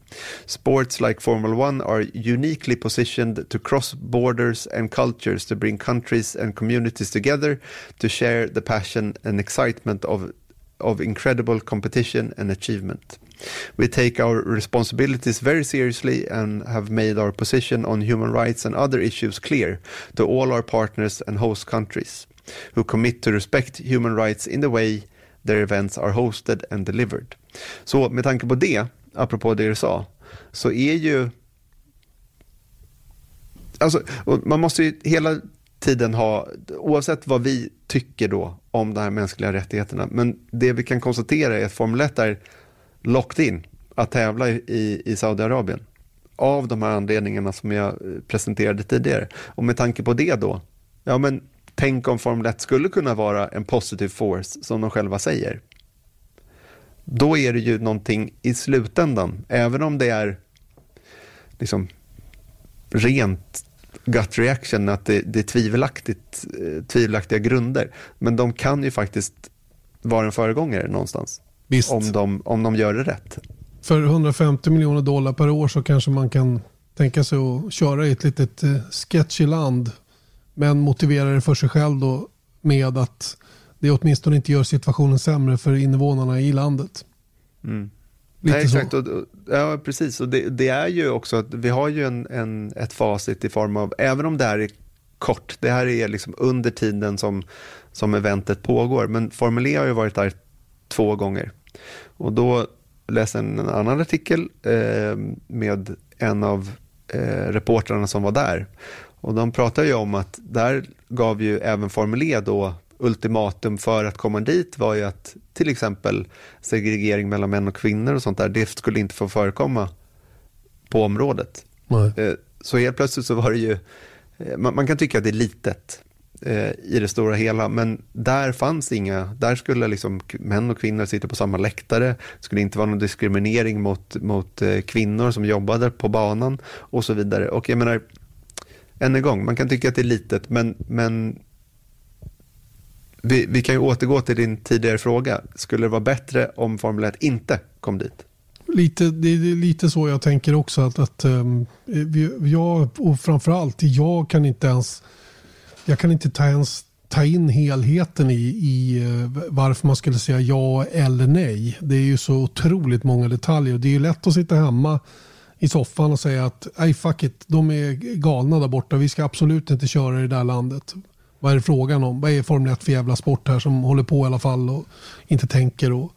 S2: Sports like Formula One are uniquely positioned to cross borders and cultures to bring countries and communities together to share the passion and excitement of, of incredible competition and achievement. We take our responsibilities very seriously and have made our position on human rights and other issues clear to all our partners and host countries who commit to respect human rights in the way their events are hosted and delivered. Så med tanke på det, apropå det du sa, så är ju... Alltså, man måste ju hela tiden ha, oavsett vad vi tycker då om de här mänskliga rättigheterna, men det vi kan konstatera är att Formel 1 är locked in att tävla i, i Saudiarabien. Av de här anledningarna som jag eh, presenterade tidigare. Och med tanke på det då, ja men tänk om Formel 1 skulle kunna vara en positive force som de själva säger. Då är det ju någonting i slutändan, även om det är liksom rent gut reaction, att det, det är tvivelaktigt, eh, tvivelaktiga grunder. Men de kan ju faktiskt vara en föregångare någonstans. Visst. Om, de, om de gör det rätt.
S1: För 150 miljoner dollar per år så kanske man kan tänka sig att köra i ett litet eh, sketchy land. Men motivera det för sig själv då med att det åtminstone inte gör situationen sämre för invånarna i landet.
S2: Mm. Lite Nej, exakt. Och, ja, precis. Och det, det, är ju också att vi har ju en, en, ett facit i form av, även om det här är kort, det här är liksom under tiden som, som eventet pågår, men Formel E har ju varit där två gånger. Och då läste jag en annan artikel eh, med en av eh, reportrarna som var där. Och de pratade ju om att där gav ju även Formel E då ultimatum för att komma dit var ju att till exempel segregering mellan män och kvinnor och sånt där, det skulle inte få förekomma på området. Eh, så helt plötsligt så var det ju, eh, man, kan tycka att det är litet, eh, i det stora hela. Men där fanns inga, där skulle liksom män och kvinnor sitta på samma läktare. Det skulle inte vara någon diskriminering mot, mot eh, kvinnor som jobbade på banan och så vidare. Och jag menar, än en gång, man kan tycka att det är litet, men, men vi, vi kan ju återgå till din tidigare fråga. Skulle det vara bättre om Formel 1 inte kom dit?
S1: Lite, det är lite så jag tänker också. att, att um, jag, och framförallt, jag kan inte ens jag kan inte ta, ens ta in helheten i, i eh, varför man skulle säga ja eller nej. Det är ju så otroligt många detaljer. Det är ju lätt att sitta hemma i soffan och säga att nej fuck it, de är galna där borta. Vi ska absolut inte köra i det där landet. Vad är det frågan om? Vad är Formel 1 för jävla sport här som håller på i alla fall och inte tänker? Och,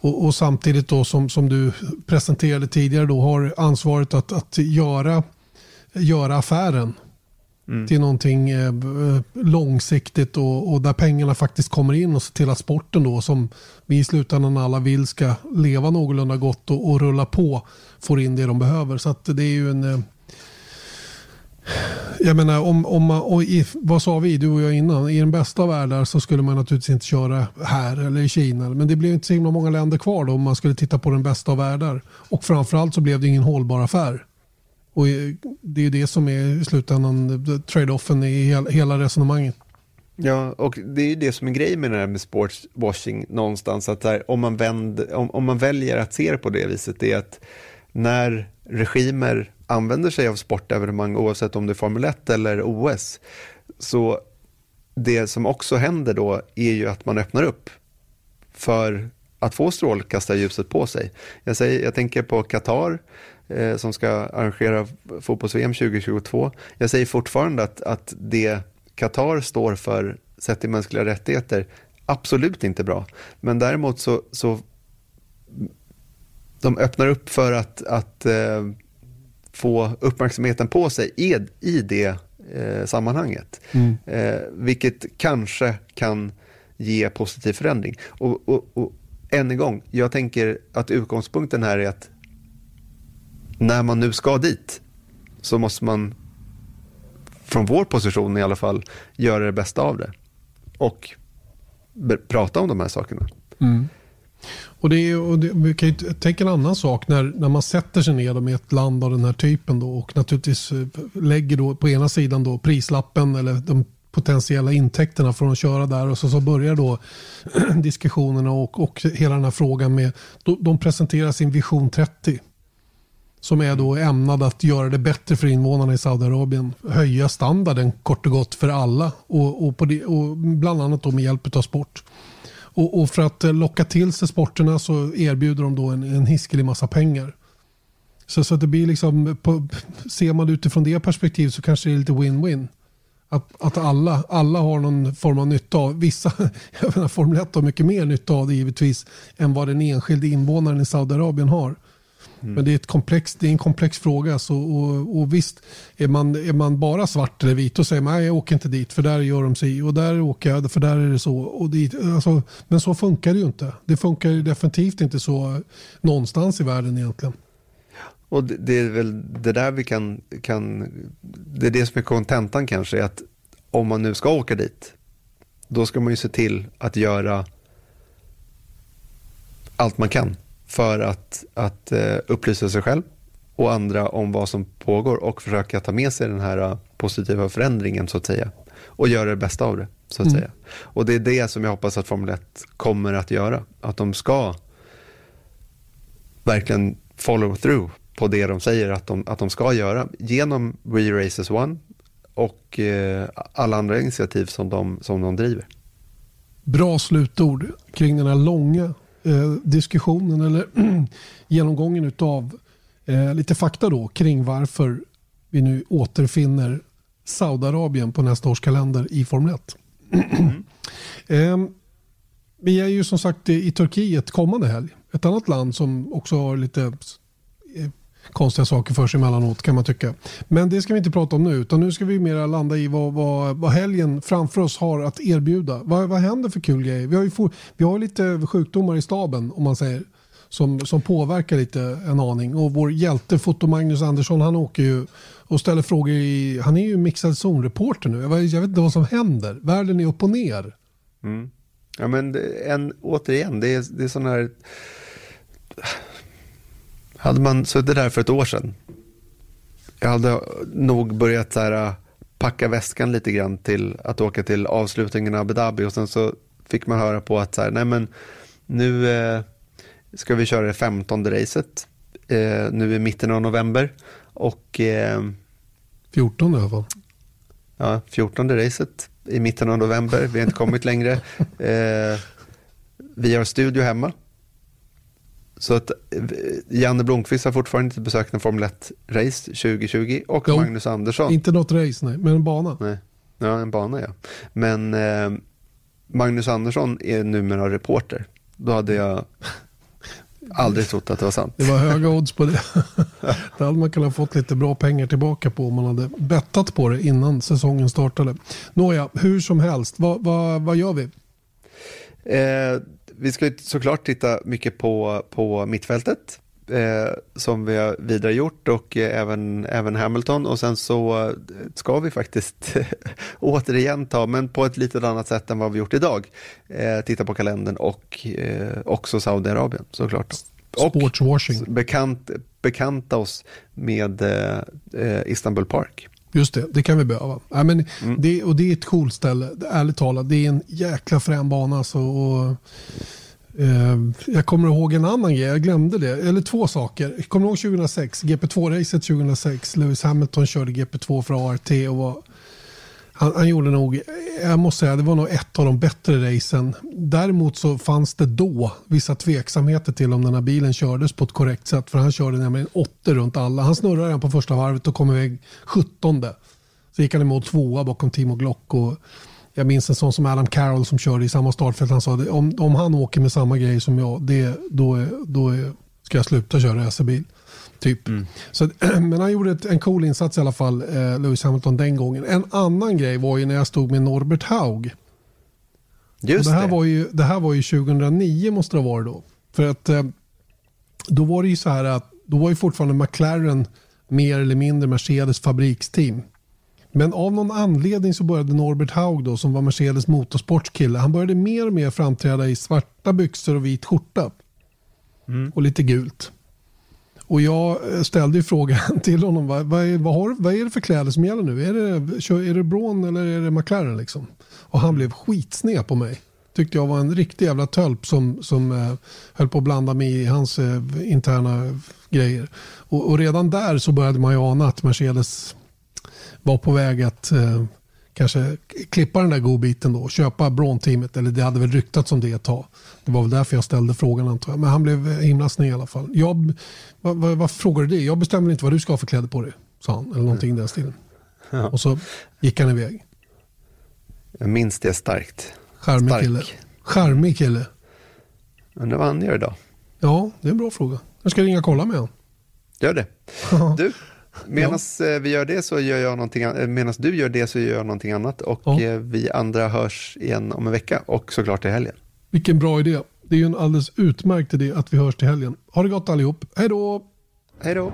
S1: och, och samtidigt då som, som du presenterade tidigare då har ansvaret att, att göra, göra affären mm. till någonting eh, eh, långsiktigt och, och, där pengarna faktiskt kommer in och se till att sporten då som vi i slutändan alla vill ska leva någorlunda gott och, och rulla på får in det de behöver. Så att det är ju en eh, jag menar, om, om man, och i, vad sa vi, du och jag innan? I den bästa världen så skulle man naturligtvis inte köra här eller i Kina. Men det blev inte så himla många länder kvar då om man skulle titta på den bästa av världar. Och framförallt så blev det ingen hållbar affär. Och det är det som är i slutändan trade-offen i hela resonemanget.
S2: Ja, och det är ju det som är grejen med det här med sportswashing någonstans. Att här, om, man vänd, om, om man väljer att se det på det viset, det är att när regimer använder sig av sportevenemang, oavsett om det är Formel 1 eller OS, så det som också händer då är ju att man öppnar upp för att få strålkastarljuset på sig. Jag, säger, jag tänker på Qatar, eh, som ska arrangera fotbolls-VM 2022. Jag säger fortfarande att, att det Qatar står för, sett till mänskliga rättigheter, absolut inte bra. Men däremot så, så de öppnar upp för att, att eh, få uppmärksamheten på sig i, i det eh, sammanhanget. Mm. Eh, vilket kanske kan ge positiv förändring. Och, och, och än en gång, jag tänker att utgångspunkten här är att när man nu ska dit så måste man från vår position i alla fall göra det bästa av det. Och prata om de här sakerna. Mm.
S1: Och det är, och det, vi kan ju tänka en annan sak när, när man sätter sig ner med ett land av den här typen då, och naturligtvis eh, lägger då på ena sidan då prislappen eller de potentiella intäkterna från att köra där och så, så börjar då diskussionerna och, och hela den här frågan med, de presenterar sin vision 30 som är då ämnad att göra det bättre för invånarna i Saudiarabien. Höja standarden kort och gott för alla och, och, på det, och bland annat då med hjälp av sport. Och, och, för att eh, locka till sig sporterna så erbjuder de då en, en hiskelig massa pengar. Så, så att det blir liksom, på, ser man det utifrån det perspektivet så kanske det är lite win-win. Att, att alla, alla har någon form av nytta av, vissa, jag menar Formel 1 har mycket mer nytta av det givetvis än vad den enskilde invånaren i Saudiarabien har. Mm. Men det är, ett komplex, det är en komplex fråga. Så, och, och visst, är man, är man bara svart eller vit och säger man jag åker inte dit för där gör de sig och där åker jag för där är det så. Och dit, alltså, men så funkar det ju inte. Det funkar definitivt inte så någonstans i världen egentligen.
S2: Och det, det är väl det där vi kan, kan, det är det som är kontentan kanske, att om man nu ska åka dit, då ska man ju se till att göra allt man kan för att, att uh, upplysa sig själv och andra om vad som pågår och försöka ta med sig den här uh, positiva förändringen så att säga och göra det bästa av det så att mm. säga. Och det är det som jag hoppas att Formel 1 kommer att göra, att de ska verkligen follow through på det de säger att de, att de ska göra genom We Races One och uh, alla andra initiativ som de, som de driver.
S1: Bra slutord kring den här långa eh, diskussionen eller genomgången av eh, lite fakta då kring varför vi nu återfinner Saudiarabien på nästa års kalender i Formel 1. Mm. eh, vi är ju som sagt i Turkiet kommande helg. Ett annat land som också har lite konstiga saker för sig emellanåt kan man tycka. Men det ska vi inte prata om nu utan nu ska vi mer landa i vad, vad, vad helgen framför oss har att erbjuda. Vad, vad händer för kul grejer? Vi har ju for, vi har lite sjukdomar i staben om man säger som, som påverkar lite en aning. Och vår hjälte Foto Magnus Andersson han åker ju och ställer frågor i, han är ju mixad zonreporter nu. Jag, jag vet inte vad som händer. Världen är upp och ner.
S2: Mm. Ja men en, återigen, det är, det är sån här hade man suttit där för ett år sedan, jag hade nog börjat så här, packa väskan lite grann till att åka till avslutningen av Abu Dhabi och sen så fick man höra på att så här, nej men nu eh, ska vi köra det femtonde racet eh, nu i mitten av november och eh,
S1: 14 i alla fall.
S2: Ja, 14 racet i mitten av november. Vi har inte kommit längre. Eh, vi har studio hemma så att eh, Janne Blomqvist har fortfarande inte besökt en Formel 1-race 2020 och jo, Magnus Andersson.
S1: Inte något race, nej, men en bana.
S2: Nej. Ja, en bana ja. Men eh, Magnus Andersson är numera reporter. Då hade jag aldrig trott att det var sant.
S1: Det var höga odds på det. det hade man kunnat fått lite bra pengar tillbaka på om man hade bettat på det innan säsongen startade. Nåja, hur som helst, vad, vad, vad gör vi?
S2: Eh, vi ska såklart titta mycket på, på mittfältet. Eh, som vi har vidare gjort och eh, även, även Hamilton och sen så eh, ska vi faktiskt återigen ta, men på ett lite annat sätt än vad vi gjort idag, eh, titta på kalendern och eh, också Saudiarabien såklart.
S1: Sportswashing.
S2: Och bekant, bekanta oss med eh, Istanbul Park.
S1: Just det, det kan vi behöva. Ja, men mm. det, och det är ett coolt ställe, ärligt talat. Det är en jäkla frän bana. Alltså, och, eh, jag kommer ihåg en annan grej, jag glömde det. Eller två saker. Jag kommer ihåg 2006, GP2-racet 2006. Lewis Hamilton körde GP2 för ART och var han, han, gjorde nog, jag måste säga, det var nog ett av de bättre racen. Däremot så fanns det då vissa tveksamheter till om den här bilen kördes på ett korrekt sätt. För han körde nämligen åtta runt alla. Han snurrade den på första varvet och kom iväg 17. Så gick han emot tvåa bakom Timo Glock. Och jag minns en sån som Adam Carroll som körde i samma startfält. Han sa att om, om han åker med samma grej som jag, det, då, då ska jag sluta köra racerbil. Typ. Mm. Så, men han gjorde ett, en cool insats i alla fall, eh, Lewis Hamilton den gången. En annan grej var ju när jag stod med Norbert Haug.
S2: Just
S1: det, här
S2: det.
S1: Var ju, det här var ju 2009 måste det ha varit då. För att eh, då var det ju så här att då var ju fortfarande McLaren mer eller mindre Mercedes fabriksteam. Men av någon anledning så började Norbert Haug då, som var Mercedes motorsportskille, han började mer och mer framträda i svarta byxor och vit skjorta. Mm. Och lite gult. Och jag eh, ställde ju frågan till honom, vad, vad, är, vad, har, vad är det för kläder som gäller nu? Är det, är det Braun eller är det McLaren liksom? Och han blev skitsned på mig. Tyckte jag var en riktig jävla tölp som, som eh, höll på att blanda mig i hans eh, interna grejer. Och, och, redan där så började man ju ana att Mercedes var på väg att eh, kanske klippa den där godbiten då och köpa Braun-teamet. Eller det hade väl ryktats om det ett tag. Det var väl därför jag ställde frågan antar jag. Men han blev himla sned i alla fall. Jag, vad, vad, vad frågar du det? Jag bestämmer inte vad du ska ha för kläder på dig. Sa han. Eller någonting i den stilen. Ja. Och så gick han iväg.
S2: Jag minns det starkt.
S1: Charmig Stark. kille. Charmig kille.
S2: Undrar vad han gör idag?
S1: Ja, det är en bra fråga. Jag ska ringa och kolla med honom.
S2: Gör det. Du, medan ja. Eh, vi gör det så gör jag någonting eh, Medan du gör det så gör jag någonting annat. Och ja. Eh, vi andra hörs igen om en vecka och såklart till helgen.
S1: Vilken bra idé. Det är ju en alldeles utmärkt idé att vi hörs till helgen. Ha det gott allihop. Hej då!
S2: Hej då!